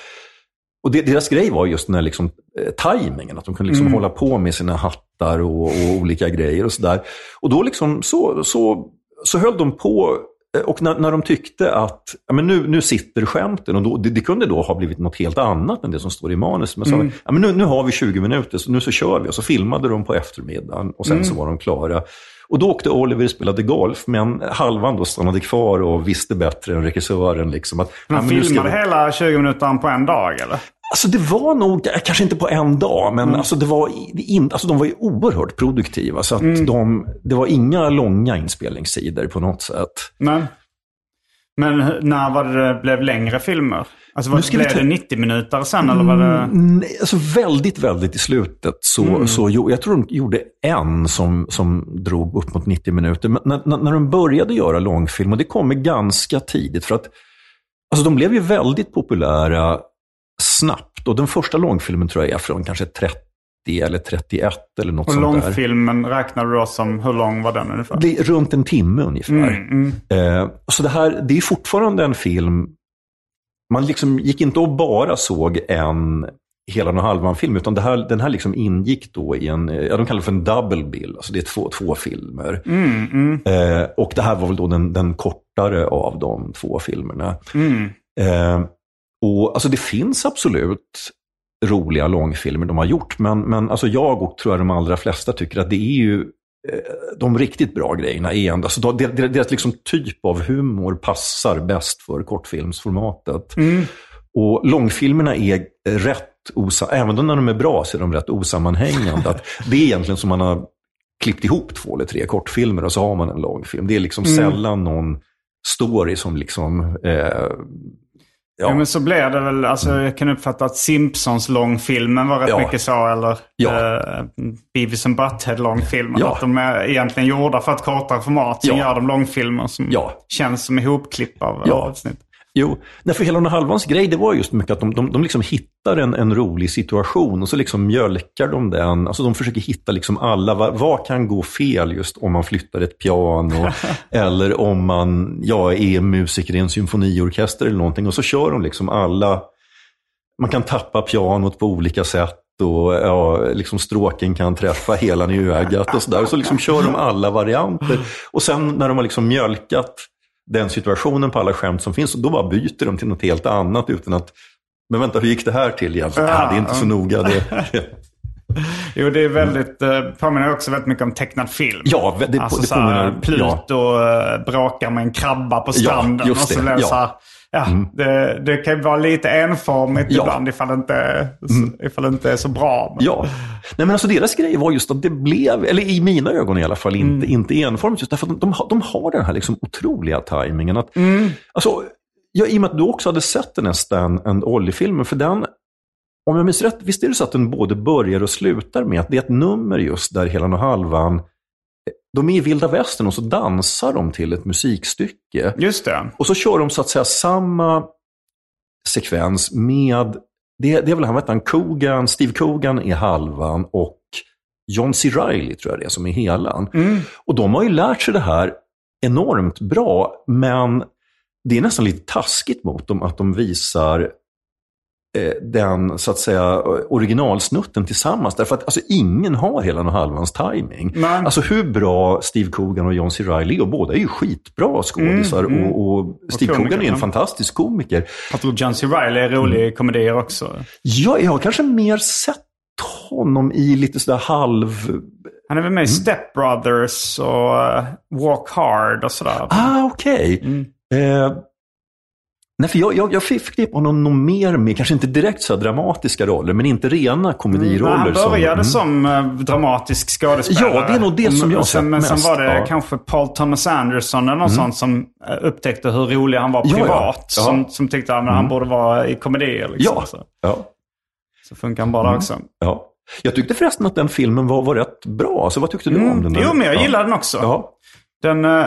och det, deras grej var just den här liksom, eh, tajmingen, att de kunde liksom hålla på med sina hattar och, och olika grejer och sådär. Och då liksom så, så, så höll de på eh, och när, när de tyckte att ja, men nu, nu sitter skämten, och då, det, det kunde då ha blivit något helt annat än det som står i manus. Men så, ja, men nu, nu har vi 20 minuter, så nu så kör vi. Och så filmade de på eftermiddagen och sen så var de klara. Och då åkte Oliver och spelade golf, men halvan då stannade kvar och visste bättre än regissören. Liksom, att, ja, men nu ska filmade vi- hela 20 minuter på en dag eller? Alltså det var nog, kanske inte på en dag, men Mm. alltså det var in, alltså de var ju oerhört produktiva. Så att Mm. de, det var inga långa inspelningssidor på något sätt. Men, men när var det blev längre filmer? Alltså var, blev ta- det 90 minuter sen eller var det... Mm, Nej, alltså väldigt, väldigt i slutet. Så, Mm. så, jag tror de gjorde en som, som drog upp mot 90 minuter. Men när, när, när de började göra långfilm, och det kommer ganska tidigt, för att alltså, de blev ju väldigt populära snabbt. Och den första långfilmen tror jag är från kanske 30 eller 31 eller något Och sånt där. långfilmen räknar du då som, hur lång var den ungefär? Det är runt en timme ungefär. Mm, mm. Eh, så det här, det är fortfarande en film, man liksom gick inte och bara såg en hela och halvan-film, utan det här, den här liksom ingick då i en, ja de kallar det för en double bill, alltså det är två, två filmer. Mm, mm, Eh, och det här var väl då den, den kortare av de två filmerna. mm. Eh, och alltså det finns absolut roliga långfilmer de har gjort, men, men alltså jag och tror jag de allra flesta tycker att det är ju eh, de riktigt bra grejerna är ändå, alltså de- deras, liksom typ av humor passar bäst för kortfilmsformatet. Mm. Och långfilmerna är rätt, osa- även när de är bra så är de rätt osammanhängande. Att det är egentligen som man har klippt ihop två eller tre kortfilmer och så har man en långfilm. Det är liksom Mm. sällan någon story som liksom... Eh, Ja. men så blev det väl, alltså jag kan uppfatta att Simpsons-långfilmen var rätt Ja. mycket så, eller Ja. eh, Beavis and Butthead-långfilmen. Ja. Att de är egentligen gjorda för ett kortare format. Sen Ja. gör de långfilmer som Ja. känns som ihopklipp av Ja. avsnitt. Jo, för hela den här halvans grej, det var just mycket att de, de, de liksom hittar en, en rolig situation och så liksom mjölkar de den. Alltså de försöker hitta liksom alla, vad, vad kan gå fel just om man flyttar ett piano eller om man ja, är musiker i en symfoniorkester eller någonting. Och så kör de liksom alla, man kan tappa pianot på olika sätt och ja, liksom stråken kan träffa helan i ögat och sådär. Så liksom kör de alla varianter. Och sen när de har liksom mjölkat den situationen på alla skämt som finns, då bara byter de till något helt annat utan att men vänta, hur gick det här till egentligen? Ja, ah, det är inte så noga. Det, Jo, det är väldigt, eh, påminner också väldigt mycket om tecknad film. ja, det, Alltså det påminner... Pluto Ja, eh, brakar med en krabba på stranden. just och så blir det ja. så här, ja, det, det kan ju vara lite enformigt Ja. Mm. ibland ifall det, inte, ifall det inte är så bra. Men- ja. Nej, men alltså deras grej var just att det blev, eller i mina ögon i alla fall, inte, inte enformigt. Just därför att de, de, har- de har den här liksom otroliga tajmingen. Att, alltså, ja, I och med att du också hade sett den här Stan and Ollie-filmen, för den, om jag minns rätt, visst är det så att den både börjar och slutar med att det är ett nummer just där hela och halvan, de är i vilda västern och så dansar de till ett musikstycke. Just det. Och så kör de så att säga samma sekvens med, det, det är väl han, vad han, Coogan, Steve Coogan är halvan och John C. Reilly tror jag det är som är helan. Mm. Och de har ju lärt sig det här enormt bra, men det är nästan lite taskigt mot dem att de visar den så att säga originalsnutten tillsammans. Därför att alltså, ingen har hela och halvans timing. Nej. Alltså hur bra Steve Coogan och John C. Reilly och båda är ju skitbra skådisar. Mm, mm. Och, och Steve komiker, Coogan är en ja. fantastisk komiker. Jag tror John C. Reilly är rolig Mm. i komedier också. Ja, jag har kanske mer sett honom i lite sådär halv... Han är väl med i Step Brothers och eh, Walk Hard och sådär. Ah, okej. Mm. Eh, nej, för jag, jag, jag på honom nog mer med, kanske inte direkt så dramatiska roller, men inte rena komediroller. Mm, han började som, som, eh, dramatisk skådespelare. Ja, det är nog det som jag sen, sett Men sen var det ja. Mm. kanske Paul Thomas Anderson eller något sånt som eh, upptäckte hur rolig han var ja. privat. Ja. Mm. Som, som tyckte att han borde vara i komedier. Liksom. Ja. Så, ja, så funkar han bara där också. ja. Jag tyckte förresten att den filmen var, var rätt bra. Så vad tyckte du om den? Mm. Jo, men jag ja. gillar den också. Den, eh,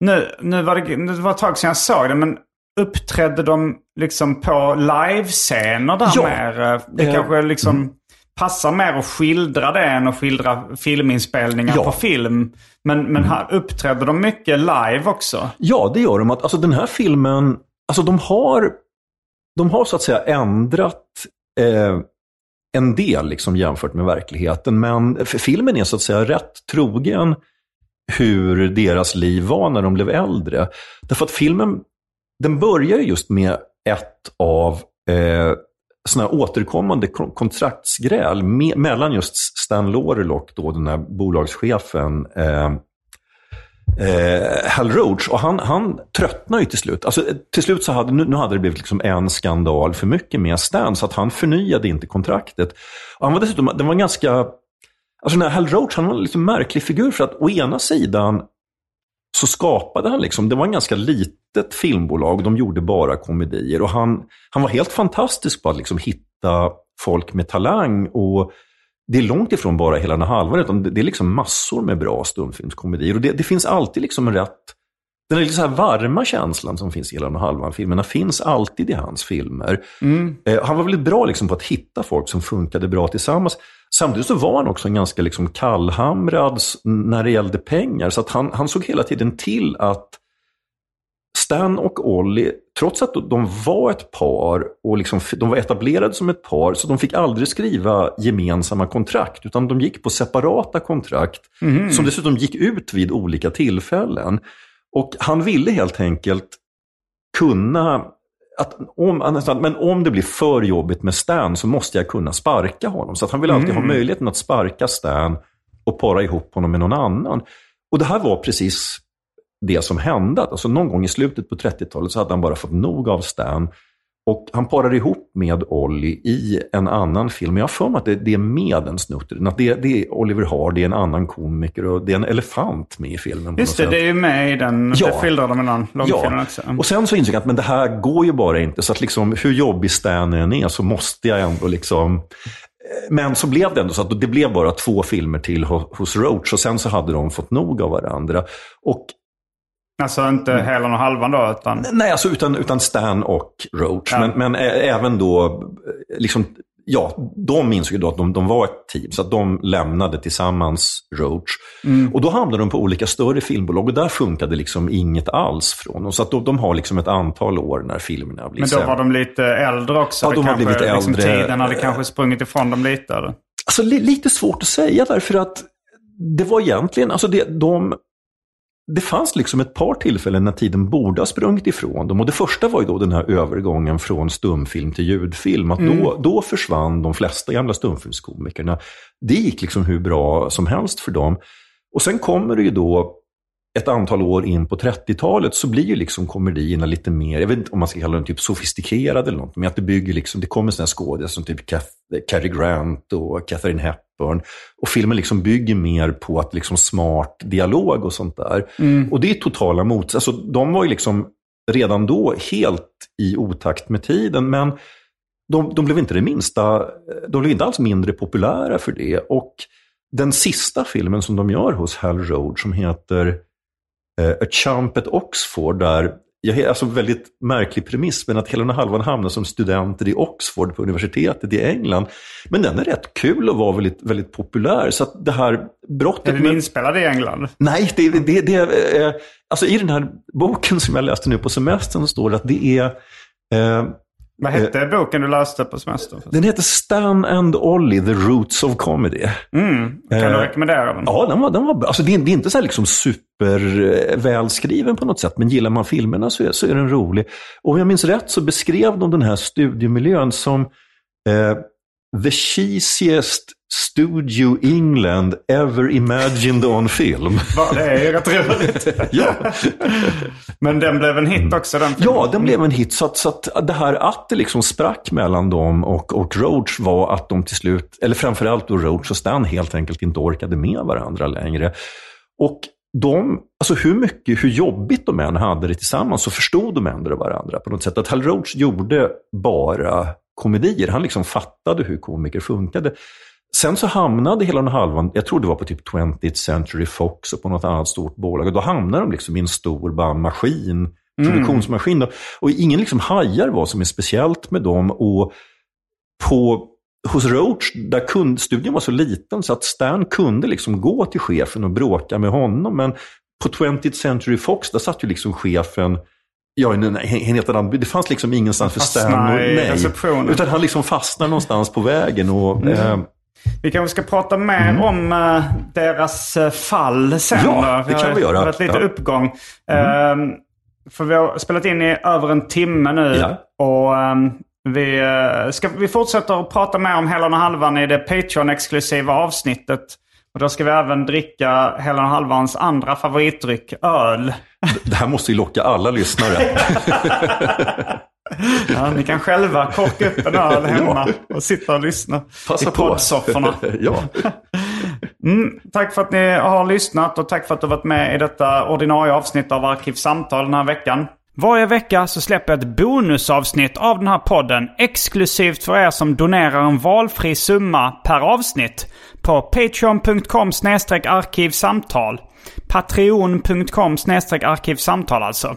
nu, nu, var det, nu var det ett tag sedan jag såg den, men uppträdde de liksom på livescener där Ja. mer? Det Eh, kanske liksom passar mer att skildra det än att skildra filminspelningar Ja. på film. Men, men här uppträdde de mycket live också. Ja, det gör de. Alltså, den här filmen, alltså, de, har, de har så att säga ändrat eh, en del liksom, jämfört med verkligheten. Men filmen är så att säga rätt trogen hur deras liv var när de blev äldre. Därför att filmen, den börjar just med ett av eh, såna här återkommande kontraktsgräl me- mellan just Stan Laurel och då den här bolagschefen eh, eh, Hal Roach. Och han, han tröttnade ju till slut. Alltså, eh, till slut så hade, nu, nu hade det blivit liksom en skandal för mycket med Stan, så att han förnyade inte kontraktet. Och han var dessutom, den var ganska... Alltså den här Hal Roach, han var en lite märklig figur. För att å ena sidan så skapade han liksom, det var en ganska litet filmbolag, de gjorde bara komedier. Och han, han var helt fantastisk på att liksom hitta folk med talang. och det är långt ifrån bara hela den halvan, utan det är liksom massor med bra stumfilmskomedier. Och det, det finns alltid liksom en rätt... Den lite så här varma känslan som finns i hela den här halvan filmerna finns alltid i hans filmer. Mm. Eh, han var väldigt bra liksom på att hitta folk som funkade bra tillsammans. Samtidigt så var han också en ganska liksom kallhamrad när det gällde pengar. Så att han, han såg hela tiden till att Stan och Ollie, trots att de var ett par och liksom, de var etablerade som ett par, så de fick aldrig skriva gemensamma kontrakt, utan de gick på separata kontrakt, mm. som dessutom gick ut vid olika tillfällen. Och han ville helt enkelt kunna att om, men om det blir för jobbigt med Stan så måste jag kunna sparka honom. Så att han vill alltid mm. ha möjligheten att sparka Stan och para ihop honom med någon annan. Och det här var precis det som hände. Alltså någon gång i slutet på 30-talet så hade han bara fått nog av Stan. Och han parar ihop med Olli i en annan film. Jag har för mig att det, det är med en snutt det, det är Oliver Hardy, en annan komiker och det är en elefant med i filmen. Just det, det är ju med i den. Ja. Det skildrar de i den långfilmen ja. också. Och sen så insåg jag att men det här går ju bara inte. Så att liksom, hur jobbig Stan än är så måste jag ändå liksom men så blev det ändå så att det blev bara två filmer till hos Roach och sen så hade de fått nog av varandra. Och Alltså inte mm. Helan och Halvan då? Utan... Nej, alltså utan, utan Stan och Roach. Ja. Men, men även då, liksom, ja, de insåg ju då att de, de var ett team. Så att de lämnade tillsammans Roach. Mm. Och då hamnade de på olika större filmbolag och där funkade liksom inget alls från dem. Så att de, de har liksom ett antal år när filmerna blir Men då var de lite äldre också? Ja, de har blivit liksom äldre. Tiden hade kanske sprungit ifrån dem lite? Eller? Alltså li, lite svårt att säga därför att det var egentligen, alltså det, de det fanns liksom ett par tillfällen när tiden borde ha sprungit ifrån dem. Och det första var ju då den här övergången från stumfilm till ljudfilm. Att mm. då, då försvann de flesta gamla stumfilmskomikerna. Det gick liksom hur bra som helst för dem. Och sen kommer det ju då ett antal år in på 30-talet så blir ju liksom komedierna lite mer, jag vet inte om man ska kalla dem typ sofistikerade eller något, men att det bygger liksom, det kommer sådana skådespelare som typ Cary Grant och Catherine Hepburn. Och filmen liksom bygger mer på att liksom smart dialog och sånt där. Mm. Och det är totala mots... Alltså de var ju liksom redan då helt i otakt med tiden, men de, de blev inte det minsta, de blev inte alls mindre populära för det. Och den sista filmen som de gör hos Hal Road som heter A Chump at Oxford där jag, alltså väldigt märklig premiss, men att här halvan hamnar som studenter i Oxford på universitetet i England. Men den är rätt kul och var väldigt, väldigt populär. Så att det här brottet... Är den med... inspelad i England? Nej, det, det, det, det eh, alltså i den här boken som jag läste nu på semestern står det att det är eh, vad hette eh, boken du läste på semestern? Den heter Stan and Ollie, The Roots of Comedy. Mm. Kan eh, du rekommendera den? Ja, den var, den var. Alltså, det, är, inte så liksom supervälskriven på något sätt, men gillar man filmerna så är, så är den rolig. Och om jag minns rätt så beskrev de den här studiemiljön som eh, the cheesiest Studio England ever imagined on film. Va, det är ju rätt roligt. ja. Men den blev en hit också? Den filmen. ja, den blev en hit. Så att, så att det här att det liksom sprack mellan dem och, och Roach var att de till slut, eller framförallt då Roach och Stan helt enkelt inte orkade med varandra längre. Och de, alltså hur mycket, hur jobbigt de än hade det tillsammans så förstod de ändå varandra på något sätt. Att Hal Roach gjorde bara komedier. Han liksom fattade hur komiker funkade. Sen så hamnade hela den halvan, jag tror det var på typ 20th Century Fox och på något annat stort bolag. Och då hamnade de liksom i en stor bara maskin, mm. produktionsmaskin. Mm. Och ingen liksom hajar vad som är speciellt med dem. Och på, hos Roach, där kundstudion var så liten så att Stan kunde liksom gå till chefen och bråka med honom. Men på 20th Century Fox, där satt ju liksom chefen Ja, en, helt annan, det fanns liksom ingenstans för Stan. Och, nej, utan han liksom fastnade någonstans på vägen. Och, mm. eh, vi kanske ska prata mer mm. om uh, deras uh, fall sen. Ja, det kan vi göra. Det har varit lite ja. uppgång. Mm. Uh, för vi har spelat in i över en timme nu. Ja. Och um, vi, uh, ska, vi fortsätter att prata mer om Hela och halvan i det Patreon-exklusiva avsnittet. Och då ska vi även dricka Helen och Halvans andra favoritdryck, öl. Det här måste ju locka alla lyssnare. Ja, ni kan själva korka upp en öl hemma och sitta och lyssna Passa i poddsofforna. ja. Mm, tack för att ni har lyssnat och tack för att du har varit med i detta ordinarie avsnitt av Arkivsamtal den här veckan. Varje vecka så släpper jag ett bonusavsnitt av den här podden exklusivt för er som donerar en valfri summa per avsnitt på patreon.com arkivsamtal. Patreon.com arkivsamtal alltså.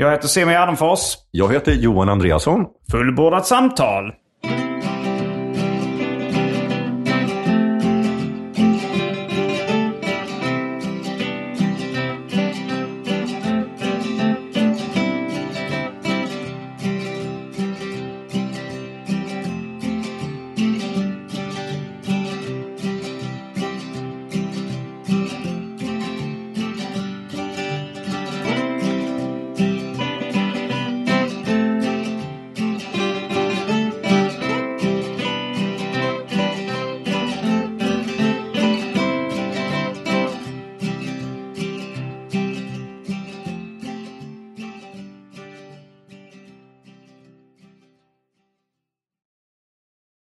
Jag heter Simon Gärdenfors. Jag heter Johan Andreasson. Fullbordat samtal.